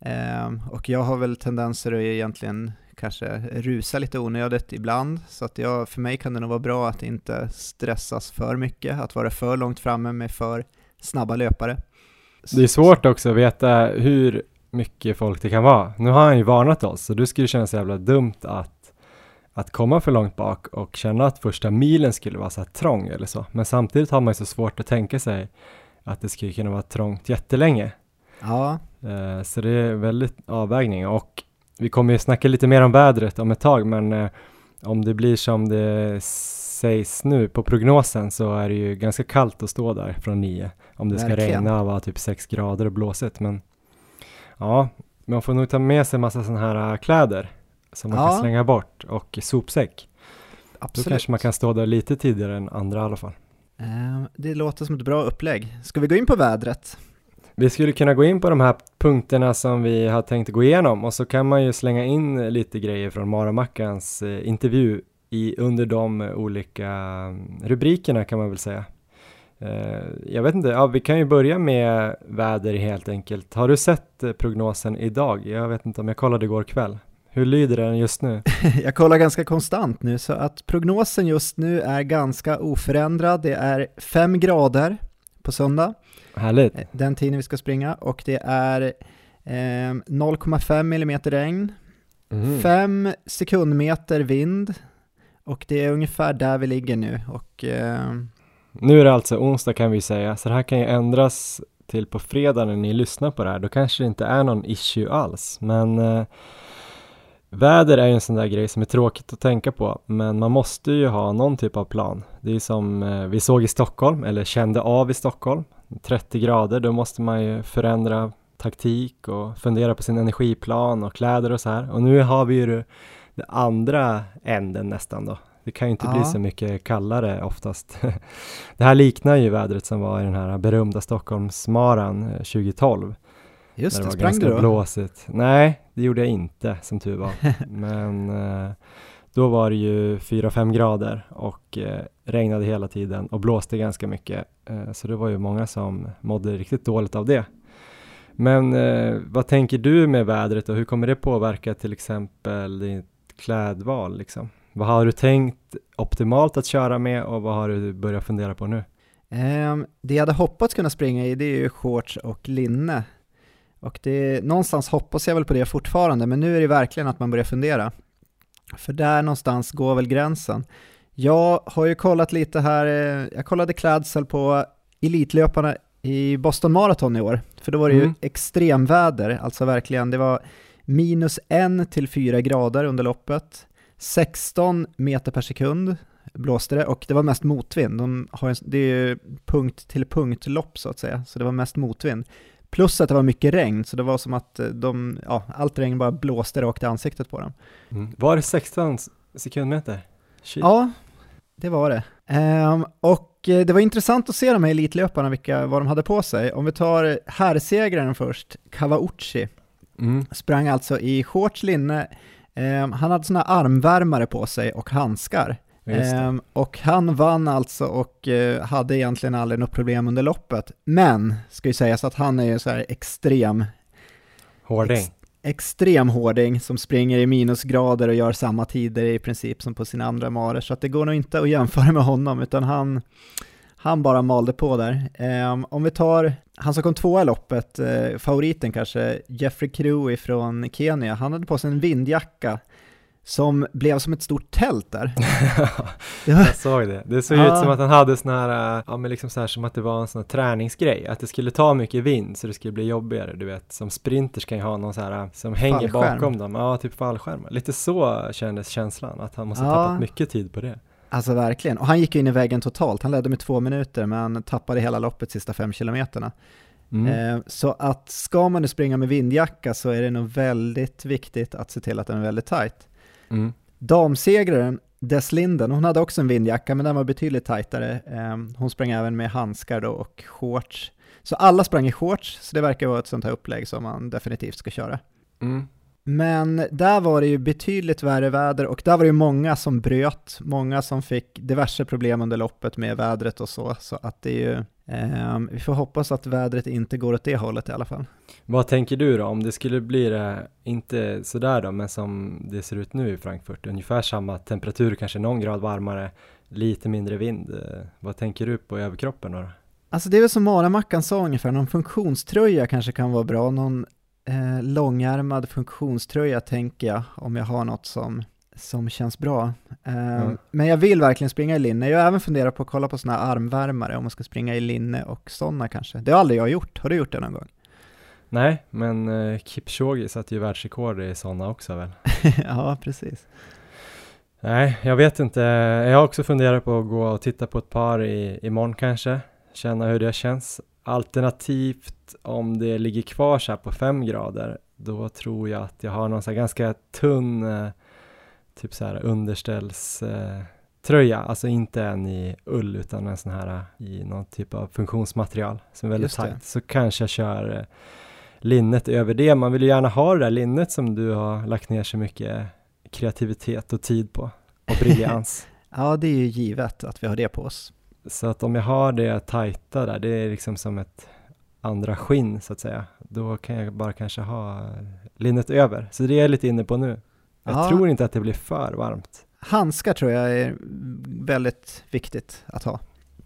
Ehm, och jag har väl tendenser att egentligen kanske rusa lite onödigt ibland, så att jag, för mig kan det nog vara bra att inte stressas för mycket, att vara för långt framme med för snabba löpare. Det är svårt också att veta hur mycket folk det kan vara. Nu har han ju varnat oss, så det skulle kännas jävla dumt att, att komma för långt bak och känna att första milen skulle vara så här trång eller så. Men samtidigt har man ju så svårt att tänka sig att det skulle kunna vara trångt jättelänge. Ja, Eh, Så det är väldigt avvägning och vi kommer ju snacka lite mer om vädret om ett tag men eh, om det blir som det sägs nu på prognosen så är det ju ganska kallt att stå där från nio om det ska Verkligen. regna och vara typ sex grader och blåsigt men ja, man får nog ta med sig massa sådana här äh, kläder som man Ja. kan slänga bort och sopsäck. Då absolut. kanske man kan stå där lite tidigare än andra i alla fall. Ehm, Det låter som ett bra upplägg. Ska vi gå in på vädret? Vi skulle kunna gå in på de här punkterna som vi har tänkt gå igenom och så kan man ju slänga in lite grejer från Maramackans eh, intervju i, under de olika mm, rubrikerna kan man väl säga. Eh, jag vet inte, ja, vi kan ju börja med väder helt enkelt. Har du sett eh, prognosen idag? Jag vet inte om jag kollade igår kväll. Hur lyder den just nu? [laughs] Jag kollar ganska konstant nu, så att prognosen just nu är ganska oförändrad. Det är 5 grader på söndag, Härligt. eh, den tiden vi ska springa, och det är eh, 0,5 mm regn, Mhm. 5 sekundmeter vind, och det är ungefär där vi ligger nu. Och, eh, nu är det alltså onsdag kan vi säga, så det här kan ju ändras till på fredag när ni lyssnar på det här. Då kanske det inte är någon issue alls, men eh, väder är ju en sån där grej som är tråkigt att tänka på, men man måste ju ha någon typ av plan. Det är som eh, vi såg i Stockholm, eller kände av i Stockholm, 30 grader, då måste man ju förändra taktik och fundera på sin energiplan och kläder och så här. Och nu har vi ju det andra änden nästan då. Det kan ju inte bli Ja. så mycket kallare oftast. [laughs] Det här liknar ju vädret som var i den här berömda Stockholmsmaran eh, 2012. just där det, var sprang ganska du då? blåsigt. Nej, det gjorde jag inte som tur var. [laughs] Men eh, då var det ju 4-5 grader och eh, regnade hela tiden och blåste ganska mycket. Eh, så det var ju många som mådde riktigt dåligt av det. Men eh, vad tänker du med vädret och hur kommer det påverka till exempel ditt klädval liksom? Vad har du tänkt optimalt att köra med och vad har du börjat fundera på nu? Ehm, det jag hade hoppats kunna springa i det är ju shorts och linne. Och det, någonstans hoppas jag väl på det fortfarande, men nu är det verkligen att man börjar fundera. För där någonstans går väl gränsen. Jag har ju kollat lite här, eh, jag kollade klädsel på elitlöparna i Boston Marathon i år, för då var det ju Mm. extremväder, alltså verkligen, det var minus 1 till 4 grader under loppet, 16 meter per sekund blåste det och det var mest motvind. De har en, det är ju punkt till punkt lopp så att säga, så det var mest motvind. Plus att det var mycket regn, så det var som att de, ja, allt regn bara blåste rakt i ansiktet på dem. Mm. Var det 16 sekundmeter? Shit. Ja, det var det. Um, och eh, det var intressant att se de här elitlöparna, vilka, vad de hade på sig. Om vi tar herrsegraren först, Kawauchi, mm. sprang alltså i shorts, linne, um, han hade sådana armvärmare på sig och handskar. Um, och han vann alltså och uh, hade egentligen aldrig något problem under loppet. Men, ska ju sägas att han är ju så här extrem... Hårding. Ex, extrem hårding som springer i minusgrader och gör samma tider i princip som på sina andra marer. Så att det går nog inte att jämföra med honom, utan han, han bara malde på där. Um, om vi tar han som kom tvåa i loppet, uh, favoriten kanske, Jeffrey Crew från Kenya, han hade på sig en vindjacka som blev som ett stort tält där. [laughs] jag såg det. Det såg ja. ut som att han hade sån här, ja men liksom så här som att det var en sån här träningsgrej, att det skulle ta mycket vind så det skulle bli jobbigare, du vet. Som sprinters kan ju ha någon så här som hänger bakom dem, ja typ fallskärmar. Lite så kändes känslan, att han måste ha ja. tappat mycket tid på det. Alltså verkligen, och han gick in i väggen totalt, han ledde med två minuter men tappade hela loppet sista fem kilometerna. Mm. Eh, så att ska man nu springa med vindjacka så är det nog väldigt viktigt att se till att den är väldigt tight. Mm. Damsegraren Deslinden, hon hade också en vindjacka men den var betydligt tajtare. Ehm, hon sprang även med handskar då och shorts. Så alla sprang i shorts, så det verkar vara ett sånt här upplägg som man definitivt ska köra. Mm. Men där var det ju betydligt värre väder och där var det ju många som bröt, många som fick diverse problem under loppet med vädret och så, så att det är ju eh, vi får hoppas att vädret inte går åt det hållet i alla fall. Vad tänker du då, om det skulle bli det, inte sådär då, men som det ser ut nu i Frankfurt, ungefär samma temperatur, kanske någon grad varmare, lite mindre vind. Eh, vad tänker du på överkroppen då? Alltså det är väl som Maramackan sa ungefär, någon funktionströja kanske kan vara bra, någon eh, långärmad funktionströja tänker jag, om jag har något som, som känns bra. Eh, mm. Men jag vill verkligen springa i linne. Jag har även funderat på att kolla på sådana här armvärmare, om man ska springa i linne och sådana kanske. Det har aldrig jag gjort. Har du gjort det någon gång? Nej, men eh, Kipchoge satte ju världsrekord i sådana också väl? [laughs] ja, precis. Nej, jag vet inte. Jag har också funderat på att gå och titta på ett par i, imorgon kanske. Känna hur det känns. Alternativt om det ligger kvar så här på fem grader, då tror jag att jag har någon så här ganska tunn, eh, typ så här underställströja, alltså inte en i ull utan en sån här eh, i någon typ av funktionsmaterial som är väldigt tajt. Så kanske jag kör eh, linnet över det. Man vill ju gärna ha det där linnet som du har lagt ner så mycket kreativitet och tid på och [laughs] briljans. ja, det är ju givet att vi har det på oss. Så att om jag har det tajta där, det är liksom som ett andra skinn så att säga, då kan jag bara kanske ha linnet över. Så det är jag lite inne på nu. Jag ja. tror inte att det blir för varmt. Handskar tror jag är väldigt viktigt att ha.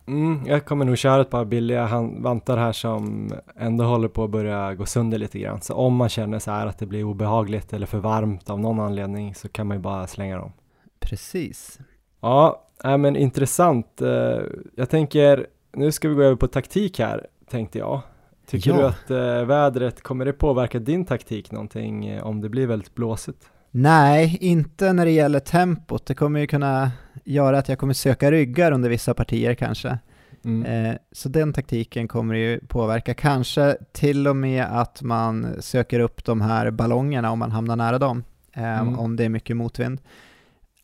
Mm, jag kommer nog köra ett par billiga vantar här som ändå håller på att börja gå sönder lite grann. Så om man känner så här att det blir obehagligt eller för varmt av någon anledning så kan man ju bara slänga dem. Precis. Ja, äh, men intressant. Eh, jag tänker, nu ska vi gå över på taktik här, tänkte jag. Tycker ja. du att äh, vädret, kommer det påverka din taktik någonting eh, om det blir väldigt blåsigt? Nej, inte när det gäller tempot. Det kommer ju kunna göra att jag kommer söka ryggar under vissa partier kanske. Mm. Eh, så den taktiken kommer ju påverka. Kanske till och med att man söker upp de här ballongerna om man hamnar nära dem, eh, mm. om det är mycket motvind.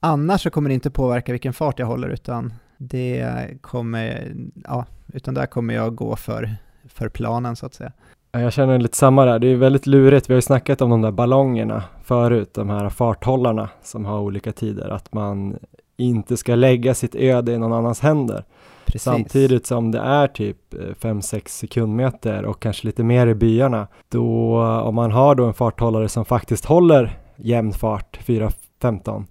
Annars så kommer det inte påverka vilken fart jag håller, utan det kommer, ja, utan där kommer jag gå för, för planen så att säga. Jag känner lite samma där, det är väldigt lurigt. Vi har ju snackat om de där ballongerna förut, de här farthållarna som har olika tider, att man inte ska lägga sitt öde i någon annans händer. Precis. Samtidigt som det är typ 5-6 sekundmeter och kanske lite mer i byarna, då om man har då en farthållare som faktiskt håller jämn fart, 4-15,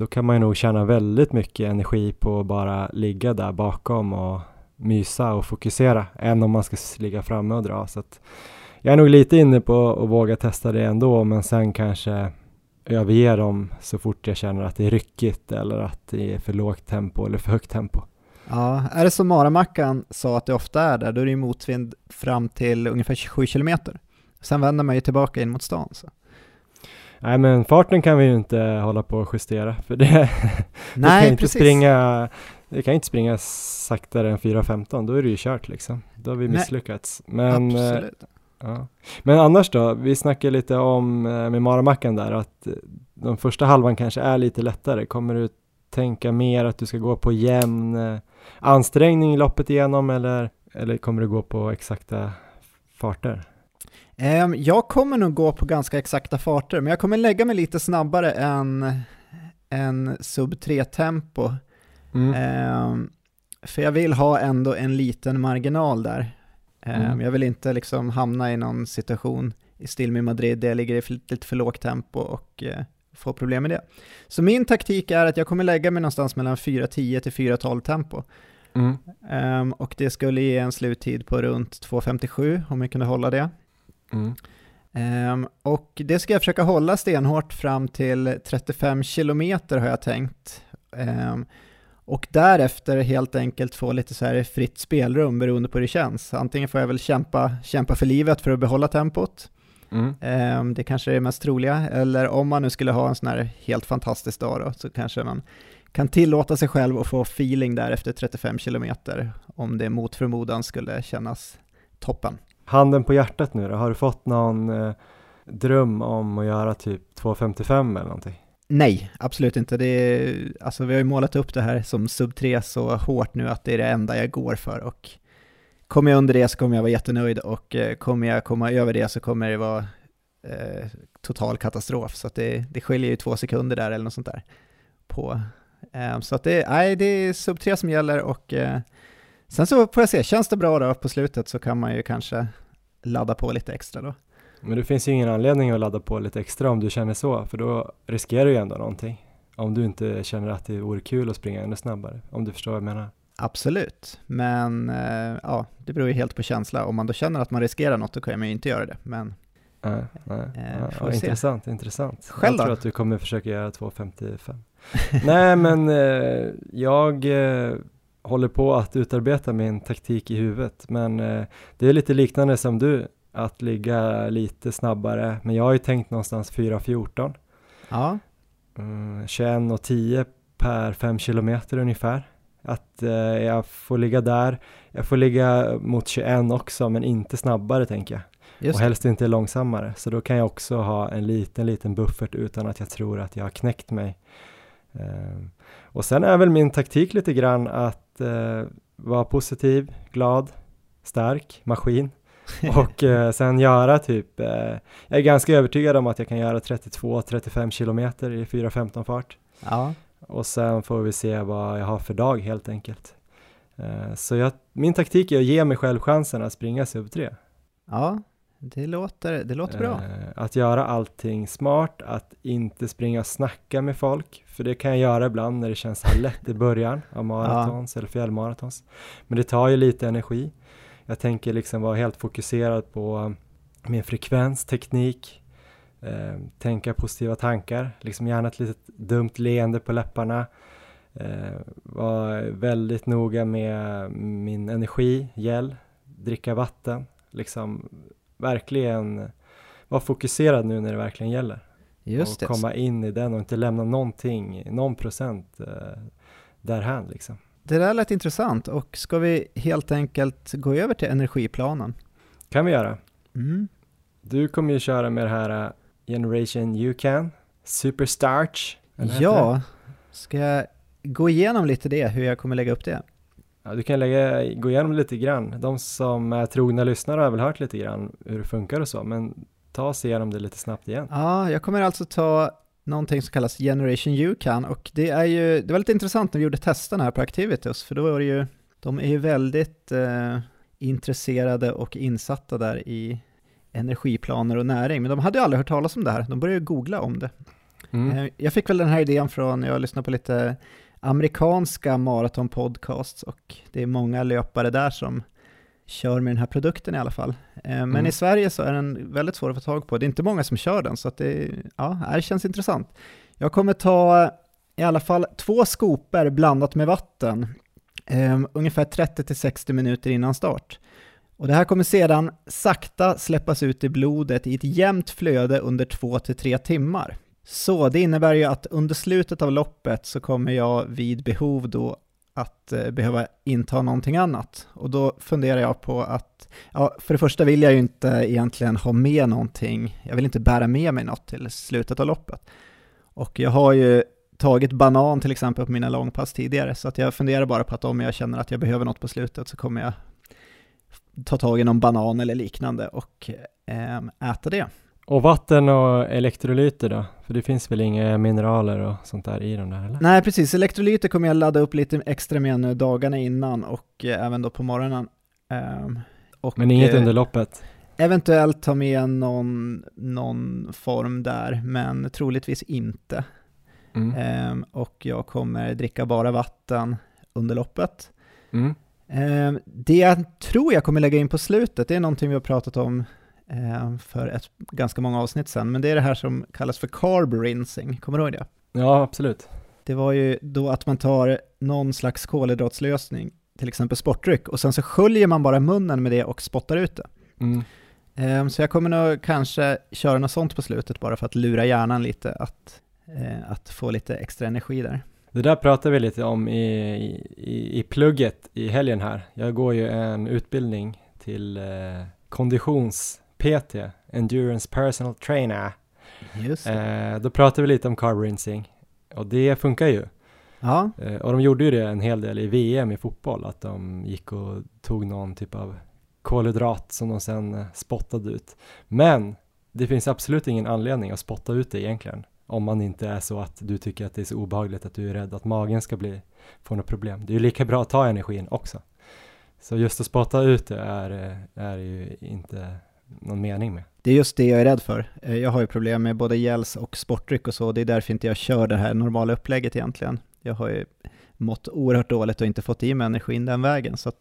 då kan man ju nog tjäna väldigt mycket energi på att bara ligga där bakom och mysa och fokusera än om man ska ligga framme och dra. Så att jag är nog lite inne på att våga testa det ändå, men sen kanske överge dem så fort jag känner att det är ryckigt eller att det är för lågt tempo eller för högt tempo. Ja, är det som Maramackan sa att det ofta är där, då är det motvind fram till ungefär 27 kilometer. Sen vänder man ju tillbaka in mot stan. Så. Nej men farten kan vi ju inte hålla på och justera för det, [laughs] Nej, kan inte precis. springa det kan inte springa saktare än 4.15, då är det ju kört liksom. Då har vi misslyckats. Men, eh, Absolut. ja. Men annars då, vi snackade lite om eh, med Maramackan där att eh, de första halvan kanske är lite lättare. Kommer du tänka mer att du ska gå på jämn ansträngning i loppet igenom eller, eller kommer du gå på exakta farter? Ehm, jag kommer nog gå på ganska exakta farter, men jag kommer lägga mig lite snabbare än, än sub 3-tempo. Mm. Ehm, för jag vill ha ändå en liten marginal där. Ehm, Mm. Jag vill inte liksom hamna i någon situation i stil med Madrid där jag ligger i lite för lågt tempo och eh, får problem med det. Så min taktik är att jag kommer lägga mig någonstans mellan 4.10 till 4.12 tempo. Mm. Och det skulle ge en sluttid på runt 2.57 om jag kunde hålla det. Mm. Ehm, och det ska jag försöka hålla stenhårt fram till 35 kilometer har jag tänkt. Ehm, och därefter helt enkelt få lite så här fritt spelrum beroende på hur det känns. Antingen får jag väl kämpa, kämpa för livet för att behålla tempot. Mm. Ehm, det kanske är det mest troliga. Eller om man nu skulle ha en sån här helt fantastisk dag då, så kanske man kan tillåta sig själv att få feeling där efter 35 kilometer. Om det mot förmodan skulle kännas toppen. Handen på hjärtat nu då, har du fått någon eh, dröm om att göra typ 2.55 eller någonting? Nej, absolut inte. Det är, alltså vi har ju målat upp det här som sub 3 så hårt nu att det är det enda jag går för och kommer jag under det så kommer jag vara jättenöjd och eh, kommer jag komma över det så kommer det vara eh, total katastrof. Så att det, det skiljer ju två sekunder där eller något sånt där. På, eh, så att det, nej, det är sub 3 som gäller och eh, sen så får jag se, känns det bra då på slutet så kan man ju kanske ladda på lite extra då. Men det finns ju ingen anledning att ladda på lite extra om du känner så, för då riskerar du ju ändå någonting. Om du inte känner att det vore kul att springa ännu snabbare, om du förstår vad jag menar. Absolut, men eh, ja, det beror ju helt på känsla. Om man då känner att man riskerar något, då kan man ju inte göra det. Men Nej, nej. Eh, Ja, intressant, intressant. Själv jag då? tror att du kommer försöka göra 2.55. [laughs] nej, men eh, jag eh, håller på att utarbeta min taktik i huvudet, men eh, det är lite liknande som du, att ligga lite snabbare, men jag har ju tänkt någonstans 4.14. ja, Mm, 21 och 10 per 5 kilometer ungefär. Att eh, jag får ligga där. Jag får ligga mot 21 också, men inte snabbare tänker jag. just och helst inte långsammare. Så då kan jag också ha en liten, liten buffert utan att jag tror att jag har knäckt mig. Eh, och sen är väl min taktik lite grann att eh, vara positiv, glad, stark, maskin. och eh, [laughs] sen göra typ, eh, jag är ganska övertygad om att jag kan göra 32-35 kilometer i 4.15 fart. Ja, Och sen får vi se vad jag har för dag helt enkelt. Eh, så jag, min taktik är att ge mig själv chansen att springa sub 3. ja det, låter, det låter bra. Eh, att göra allting smart, att inte springa och snacka med folk, för det kan jag göra ibland när det känns så här lätt i början av maratons eller fjällmaratons. Men det tar ju lite energi. Jag tänker liksom vara helt fokuserad på min frekvens, teknik, eh, tänka positiva tankar, liksom gärna ett litet dumt leende på läpparna. Eh, vara väldigt noga med min energi, gel, dricka vatten, liksom verkligen vara fokuserad nu när det verkligen gäller. Just och det. komma in i den och inte lämna någonting, någon procent eh, därhän liksom. Det där lät intressant och ska vi helt enkelt gå över till energiplanen? Kan vi göra. Mm. Du kommer ju köra med det här eh, Generation You Can, Superstarch. Ja, ska jag gå igenom lite det, hur jag kommer lägga upp det? Ja. Du kan lägga, gå igenom lite grann. De som är trogna lyssnare har väl hört lite grann hur det funkar och så, men ta oss igenom det lite snabbt igen. Ja, jag kommer alltså ta någonting som kallas Generation UCAN och det är ju, det var lite intressant när vi gjorde testen här på Activities, för då var det ju, de är ju väldigt eh, intresserade och insatta där i energiplaner och näring, men de hade ju aldrig hört talas om det här, de började ju googla om det. Mm. Eh, Jag fick väl den här idén från, jag lyssnade på lite amerikanska maratonpodcasts och det är många löpare där som kör med den här produkten i alla fall. Eh, Men Mm. i Sverige så är den väldigt svår att få tag på. Det är inte många som kör den, så det, ja, det känns intressant. Jag kommer ta i alla fall två skoper blandat med vatten, eh, ungefär 30-60 minuter innan start. Och det här kommer sedan sakta släppas ut i blodet i ett jämnt flöde under 2-3 timmar. Så det innebär ju att under slutet av loppet så kommer jag vid behov då att eh, behöva inta någonting annat. Och då funderar jag på att, ja, för det första vill jag ju inte egentligen ha med någonting, jag vill inte bära med mig något till slutet av loppet. Och jag har ju tagit banan till exempel på mina långpass tidigare, så att jag funderar bara på att om jag känner att jag behöver något på slutet så kommer jag ta tag i någon banan eller liknande och eh, äta det. Och vatten och elektrolyter då? För det finns väl inga mineraler och sånt där i de där eller? Nej precis, elektrolyter kommer jag ladda upp lite extra med nu dagarna innan och eh, även då på morgonen. Um, och, Men inget eh, under loppet? Eventuellt ta med någon, någon form där, men troligtvis inte. Mm. Um, och jag kommer dricka bara vatten under loppet. Mm. Um, det jag tror jag kommer lägga in på slutet, det är någonting vi har pratat om för ett, ganska många avsnitt sedan, men det är det här som kallas för carb rinsing, kommer du ihåg det? Ja, absolut. Det var ju då att man tar någon slags kolhydratslösning, till exempel sportdryck, och sen så sköljer man bara munnen med det och spottar ut det. Mm. Eh, så jag kommer nog kanske köra något sånt på slutet bara för att lura hjärnan lite att, eh, att få lite extra energi där. Det där pratar vi lite om i, i, i plugget i helgen här. Jag går ju en utbildning till eh, konditions PT, Endurance Personal Trainer. Just eh, då pratade vi lite om carb rinsing och det funkar ju. Ja. Eh, och de gjorde ju det en hel del i VM i fotboll, att de gick och tog någon typ av kolhydrat som de sen eh, spottade ut. Men det finns absolut ingen anledning att spotta ut det egentligen, om man inte är så att du tycker att det är så obehagligt att du är rädd att magen ska bli, få något problem. Det är ju lika bra att ta energin också. Så just att spotta ut det är, eh, är ju inte någon mening med. Det är just det jag är rädd för. Eh, jag har ju problem med både gels och sportdryck och så, det är därför inte jag kör det här normala upplägget egentligen. Jag har ju mått oerhört dåligt och inte fått i mig energin den vägen. Så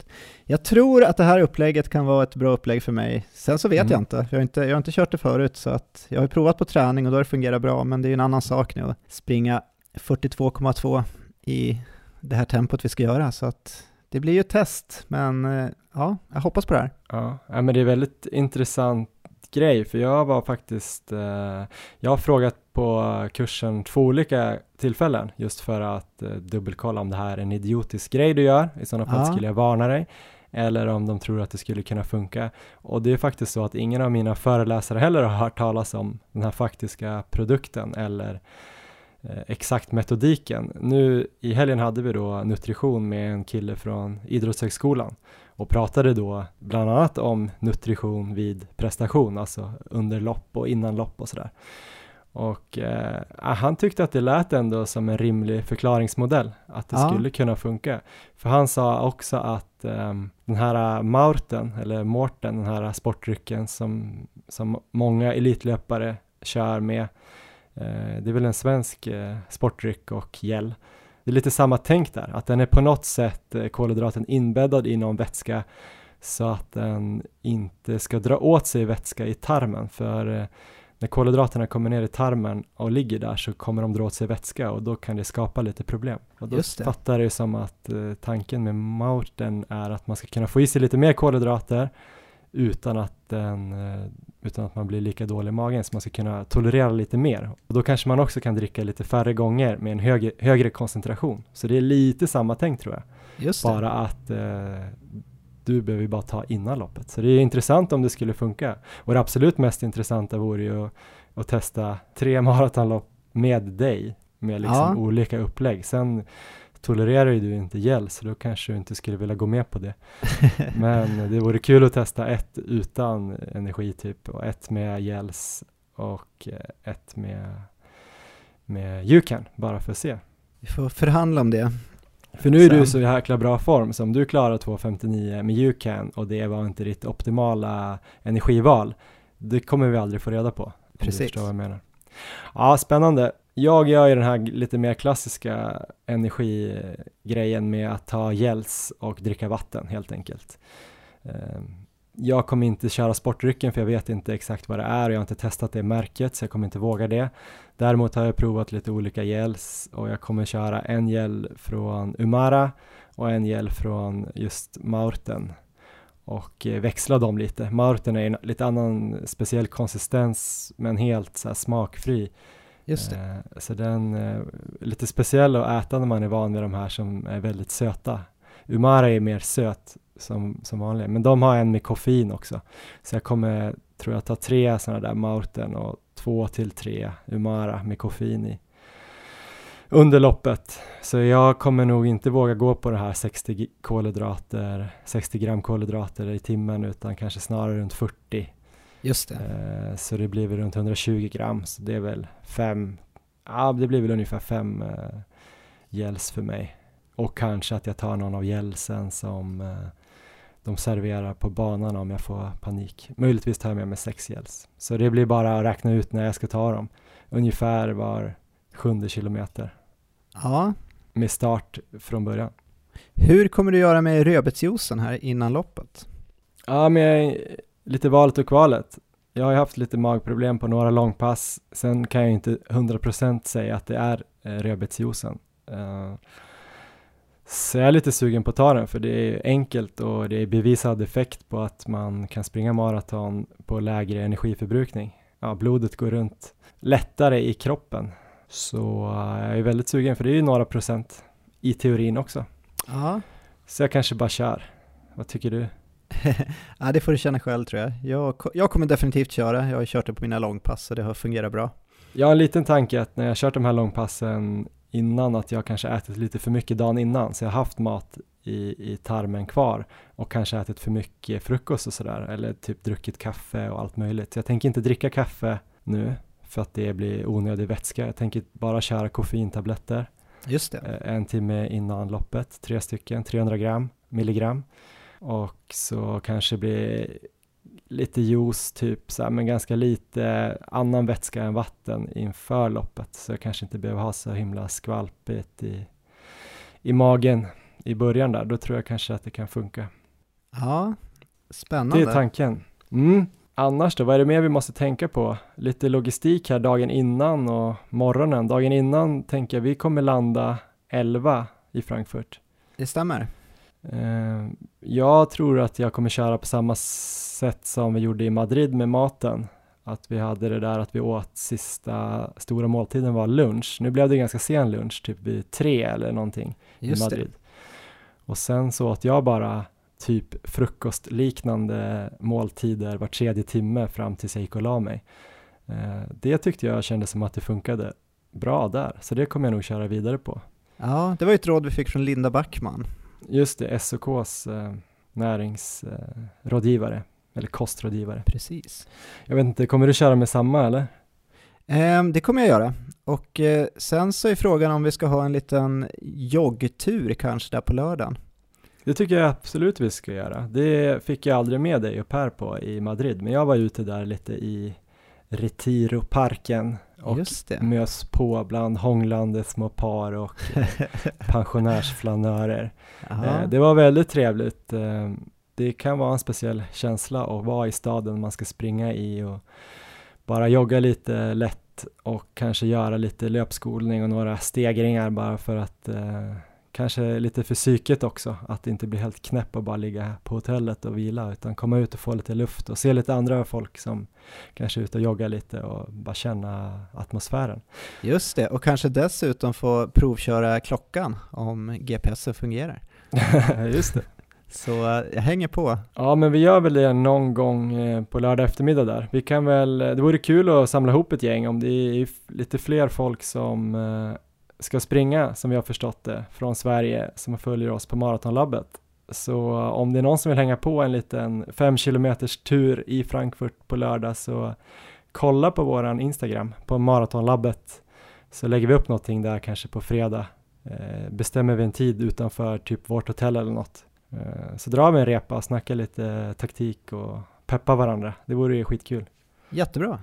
jag tror att det här upplägget kan vara ett bra upplägg för mig. Sen så vet mm. jag inte. Jag har inte, jag har inte kört det förut, så att jag har provat på träning och då har det fungerat bra, men det är en annan sak nu att springa 42,2 i det här tempot vi ska göra, så att det blir ju ett test, men eh, ja, jag hoppas på det här. Ja, men det är väldigt intressant grej, för jag var faktiskt, eh, jag har frågat på kursen två olika tillfällen just för att eh, dubbelkolla om det här är en idiotisk grej du gör, i sådana fall ja. skulle jag varna dig, eller om de tror att det skulle kunna funka. Och det är faktiskt så att ingen av mina föreläsare heller har hört talas om den här faktiska produkten eller exakt metodiken. Nu i helgen hade vi då nutrition med en kille från Idrottshögskolan och pratade då bland annat om nutrition vid prestation, alltså under lopp och innan lopp och sådär. Och eh, han tyckte att det lät ändå som en rimlig förklaringsmodell, att det ja. skulle kunna funka. För han sa också att eh, den här Maurten, eller Morten, den här sportdrycken som, som många elitlöpare kör med, Eh, det är väl en svensk eh, sportdryck och gel. Det är lite samma tänk där, att den är på något sätt eh, kolhydraten inbäddad i någon vätska så att den inte ska dra åt sig vätska i tarmen för när kolhydraterna kommer ner i tarmen och ligger där så kommer de dra åt sig vätska och då kan det skapa lite problem. Och då fattar det som att tanken med maurten är att man ska kunna få i sig lite mer kolhydrater utan att, den, eh, utan att man blir lika dålig i magen så man ska kunna tolerera lite mer. Och då kanske man också kan dricka lite färre gånger med en högre, högre koncentration. Så det är lite samma tänk tror jag. Just det. Bara att eh, du behöver bara ta innan loppet. Så det är intressant om det skulle funka. Och det absolut mest intressanta vore ju att, att testa tre [laughs] maratonlopp med dig med liksom ja. olika upplägg. Sen tolererar ju du inte gel så då kanske du inte skulle vilja gå med på det. [laughs] Men det vore kul att testa ett utan energi typ och ett med gels och ett med, med Yucan bara för att se. Vi får förhandla om det. För nu är Sen. du i så jäkla bra form, så om du klarar 2.59 med Yucan och det var inte ditt optimala energival, det kommer vi aldrig få reda på. Precis. Du förstår vad jag menar. Ja, spännande. Jag gör ju den här lite mer klassiska energigrejen med att ta gels och dricka vatten helt enkelt. Ehm, jag kommer inte köra sportdrycken för jag vet inte exakt vad det är och jag har inte testat det märket så jag kommer inte våga det. Däremot har jag provat lite olika gels och jag kommer köra en gel från Umara och en gel från just Maurten. och eh, växla dem lite. Maurten är en lite annan speciell konsistens men helt så här smakfri. Just det. Eh, så den är lite speciell att äta när man är van vid de här som är väldigt söta. Umara är mer söt som, som vanligt, men de har en med koffein också. Så jag kommer, tror jag, ta tre sådana där Mauten och två till tre Umara med koffein i under loppet. Så jag kommer nog inte våga gå på det här 60 kolhydrater, 60 gram kolhydrater i timmen utan kanske snarare runt 40. Just det. Eh, så det blir väl runt 120 gram, så det är väl fem, ja det blir väl ungefär fem eh, för mig. Och kanske att jag tar någon av gelsen som eh, de serverar på banan om jag får panik. Möjligtvis tar jag med mig sex gels. Så det blir bara att räkna ut när jag ska ta dem. Ungefär var sjunde kilometer Ja. med start från början. Hur kommer du göra med rödbetsjuicen här innan loppet? Ja, men jag lite valet och kvalet. Jag har ju haft lite magproblem på några långpass. Sen kan jag inte 100% säga att det är eh, rödbetsjuicen. Eh, så jag är lite sugen på att ta den för det är enkelt och det är bevisad effekt på att man kan springa maraton på lägre energiförbrukning. Ja, blodet går runt lättare i kroppen. Så eh, jag är väldigt sugen för det är ju några procent i teorin också. Ja. Så jag kanske bara kör. Vad tycker du? [laughs] ja, det får du känna själv tror jag. jag. Jag kommer definitivt köra, jag har kört det på mina långpass och det har fungerat bra. Jag har en liten tanke att när jag kört de här långpassen innan att jag kanske ätit lite för mycket dagen innan så jag har haft mat i, i tarmen kvar och kanske ätit för mycket frukost och sådär eller typ druckit kaffe och allt möjligt. Så jag tänker inte dricka kaffe nu för att det blir onödig vätska. Jag tänker bara köra koffeintabletter Just det. eh, en timme innan loppet, tre stycken, 300 gram, milligram. Och så kanske blir lite juice typ, så här, men ganska lite annan vätska än vatten inför loppet. Så jag kanske inte behöver ha så himla skvalpigt i, i magen i början där. Då tror jag kanske att det kan funka. Ja, spännande. Det är tanken. Mm. Annars då, vad är det mer vi måste tänka på? Lite logistik här dagen innan och morgonen. Dagen innan tänker jag vi kommer landa 11 i Frankfurt. Det stämmer. Eh, jag tror att jag kommer köra på samma sätt som vi gjorde i Madrid med maten. Att vi hade det där att vi åt sista stora måltiden var lunch. Nu blev det ganska sen lunch, typ vid tre eller någonting Just i det. Madrid. Och sen så åt jag bara typ frukostliknande måltider var tredje timme fram tills jag gick och la mig. Eh, det tyckte jag kändes som att det funkade bra där, så det kommer jag nog köra vidare på. Ja, det var ju ett råd vi fick från Linda Backman. Just det, SOKs eh, näringsrådgivare, eller kostrådgivare. Precis. Jag vet inte, kommer du köra med samma eller? Ehm, det kommer jag göra. Och eh, sen så är frågan om vi ska ha en liten joggtur kanske där på lördagen. Det tycker jag absolut vi ska göra. Det fick jag aldrig med dig och Per på i Madrid, men jag var ute där lite i Retiro-parken och Just det. mös på bland hånglande små par och [laughs] pensionärsflanörer. Eh, Det var väldigt trevligt. Eh, Det kan vara en speciell känsla att vara i staden man ska springa i och bara jogga lite lätt och kanske göra lite löpskolning och några stegringar bara för att eh, kanske lite för psyket också, att inte bli helt knäpp och bara ligga på hotellet och vila utan komma ut och få lite luft och se lite andra folk som kanske är ute och joggar lite och bara känna atmosfären. Just det, och kanske dessutom få provköra klockan om GPSen fungerar. [laughs] Just det. Så jag hänger på. Ja, men vi gör väl det någon gång eh, på lördag eftermiddag där. Vi kan väl, eh, det vore kul att samla ihop ett gäng om det är lite fler folk som eh, ska springa, som vi har förstått det, från Sverige som följer oss på Maratonlabbet. Så om det är någon som vill hänga på en liten fem kilometers tur i Frankfurt på lördag så kolla på våran Instagram på Maratonlabbet så lägger vi upp någonting där kanske på fredag. Eh, bestämmer vi en tid utanför typ vårt hotell eller något. Eh, Så drar vi en repa och snackar lite taktik och peppa varandra. Det vore ju skitkul. Jättebra.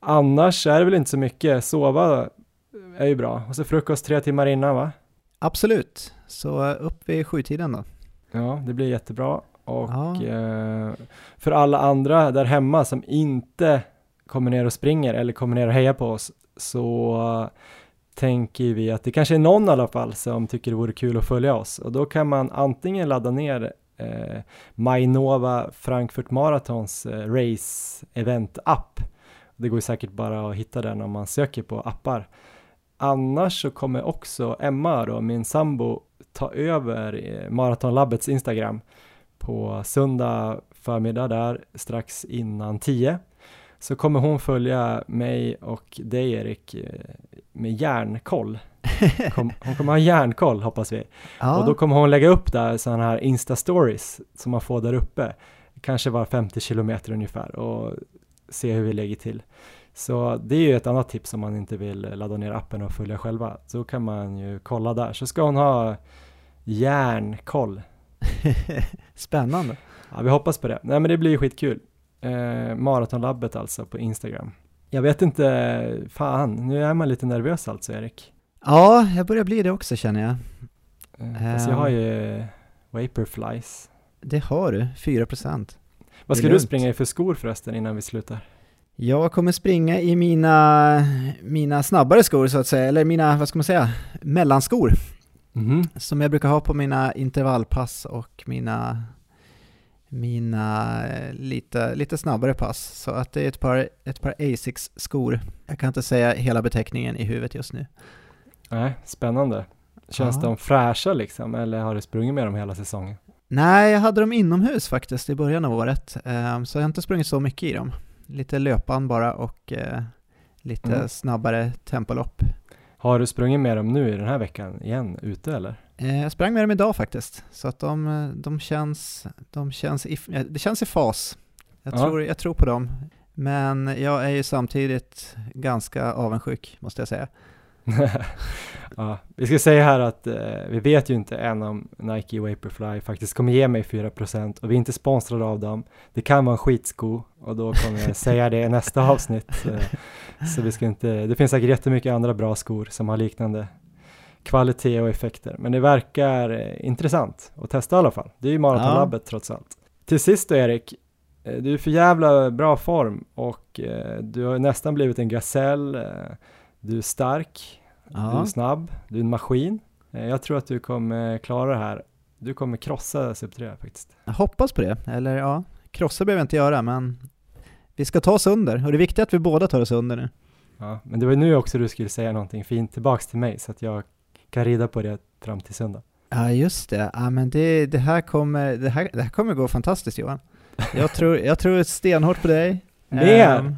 Annars är det väl inte så mycket. Sova är ju bra. Och så frukost tre timmar innan va? Absolut. Så eh, upp vid sjutiden då. Ja, det blir jättebra. Och Ja. eh, för alla andra där hemma som inte kommer ner och springer eller kommer ner och hejar på oss så tänker vi att det kanske är någon i alla fall som tycker det vore kul att följa oss och då kan man antingen ladda ner eh, Mainova Frankfurt Marathons eh, race event app. Det går säkert bara att hitta den om man söker på appar. Annars så kommer också Emma då, min sambo, ta över eh, Maratonlabbets Instagram på söndag förmiddag där strax innan 10 så kommer hon följa mig och dig Erik eh, med järnkoll. [laughs] Kom, hon kommer ha järnkoll hoppas vi. Ja. Och då kommer hon lägga upp där sådana här Insta-stories som man får där uppe. Kanske var 50 kilometer ungefär och se hur vi lägger till. Så det är ju ett annat tips om man inte vill ladda ner appen och följa själva. Så kan man ju kolla där. Så ska hon ha järnkoll. [laughs] Spännande. Ja, vi hoppas på det. Nej, men det blir ju skitkul. Eh, Maratonlabbet alltså på Instagram. Jag vet inte, fan, nu är man lite nervös alltså Erik. Ja, jag börjar bli det också känner jag. Eh, fast jag har ju Vaporflies. Det har du, 4%. Vad ska du springa i för skor förresten innan vi slutar? Jag kommer springa i mina, mina snabbare skor så att säga, eller mina, vad ska man säga, mellanskor. Mhm. Som jag brukar ha på mina intervallpass och mina, mina eh, lite, lite snabbare pass. Så att det är ett par, ett par Asics-skor. Jag kan inte säga hela beteckningen i huvudet just nu. Nej, spännande. Känns Ja. de fräscha liksom, eller har du sprungit med dem hela säsongen? Nej, jag hade dem inomhus faktiskt i början av året, ehm, så jag har inte sprungit så mycket i dem. Lite löpan bara och eh, lite Mm. snabbare tempolopp. Har du sprungit med dem nu i den här veckan igen, ute eller? Eh, Jag sprang med dem idag faktiskt, så att de, eh, de känns, de känns i, eh, det känns i fas. Jag, Ja. tror, jag tror på dem. Men jag är ju samtidigt ganska avundsjuk, måste jag säga. [laughs] ja, vi ska säga här att eh, vi vet ju inte än om Nike Vaporfly faktiskt kommer ge mig 4% och vi är inte sponsrade av dem. Det kan vara en skitsko och då kommer jag säga det i nästa [laughs] avsnitt. Eh, så vi ska inte, det finns säkert jättemycket andra bra skor som har liknande kvalitet och effekter. Men det verkar eh, intressant att testa i alla fall. Det är ju maratonlabbet trots allt. Till sist då Erik, eh, du är för jävla bra form och eh, du har nästan blivit en gasell. Du är stark, du är Ja, snabb, du är en maskin. Eh, Jag tror att du kommer klara det här. Du kommer krossa Sub 3 faktiskt. jag hoppas på det. Eller ja, krossa behöver jag inte göra, men vi ska ta oss under. Och det är viktigt att vi båda tar oss under nu. Ja, men det var ju nu också du skulle säga någonting fint tillbaks till mig så att jag kan rida på det fram till söndag. Ja, just det. Ja, men det, det, här kommer, det, här, det här kommer gå fantastiskt Johan. Jag tror, jag tror stenhårt på dig. Mer? Ehm,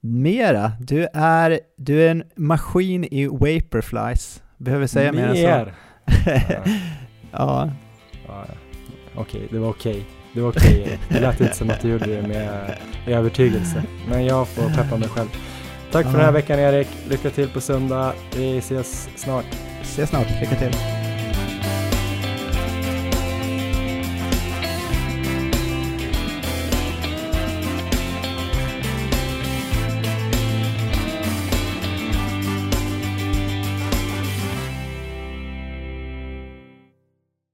mera. Du är, du är en maskin i Vaporflies. Behöver säga mer än så. [laughs] Ja, Ja. Okej, det var okej. Det var okej. Det lät inte som att du gjorde det med övertygelse. Men jag får peppa mig själv. Tack för den här veckan Erik. Lycka till på söndag. Vi ses snart. ses snart. Lycka till.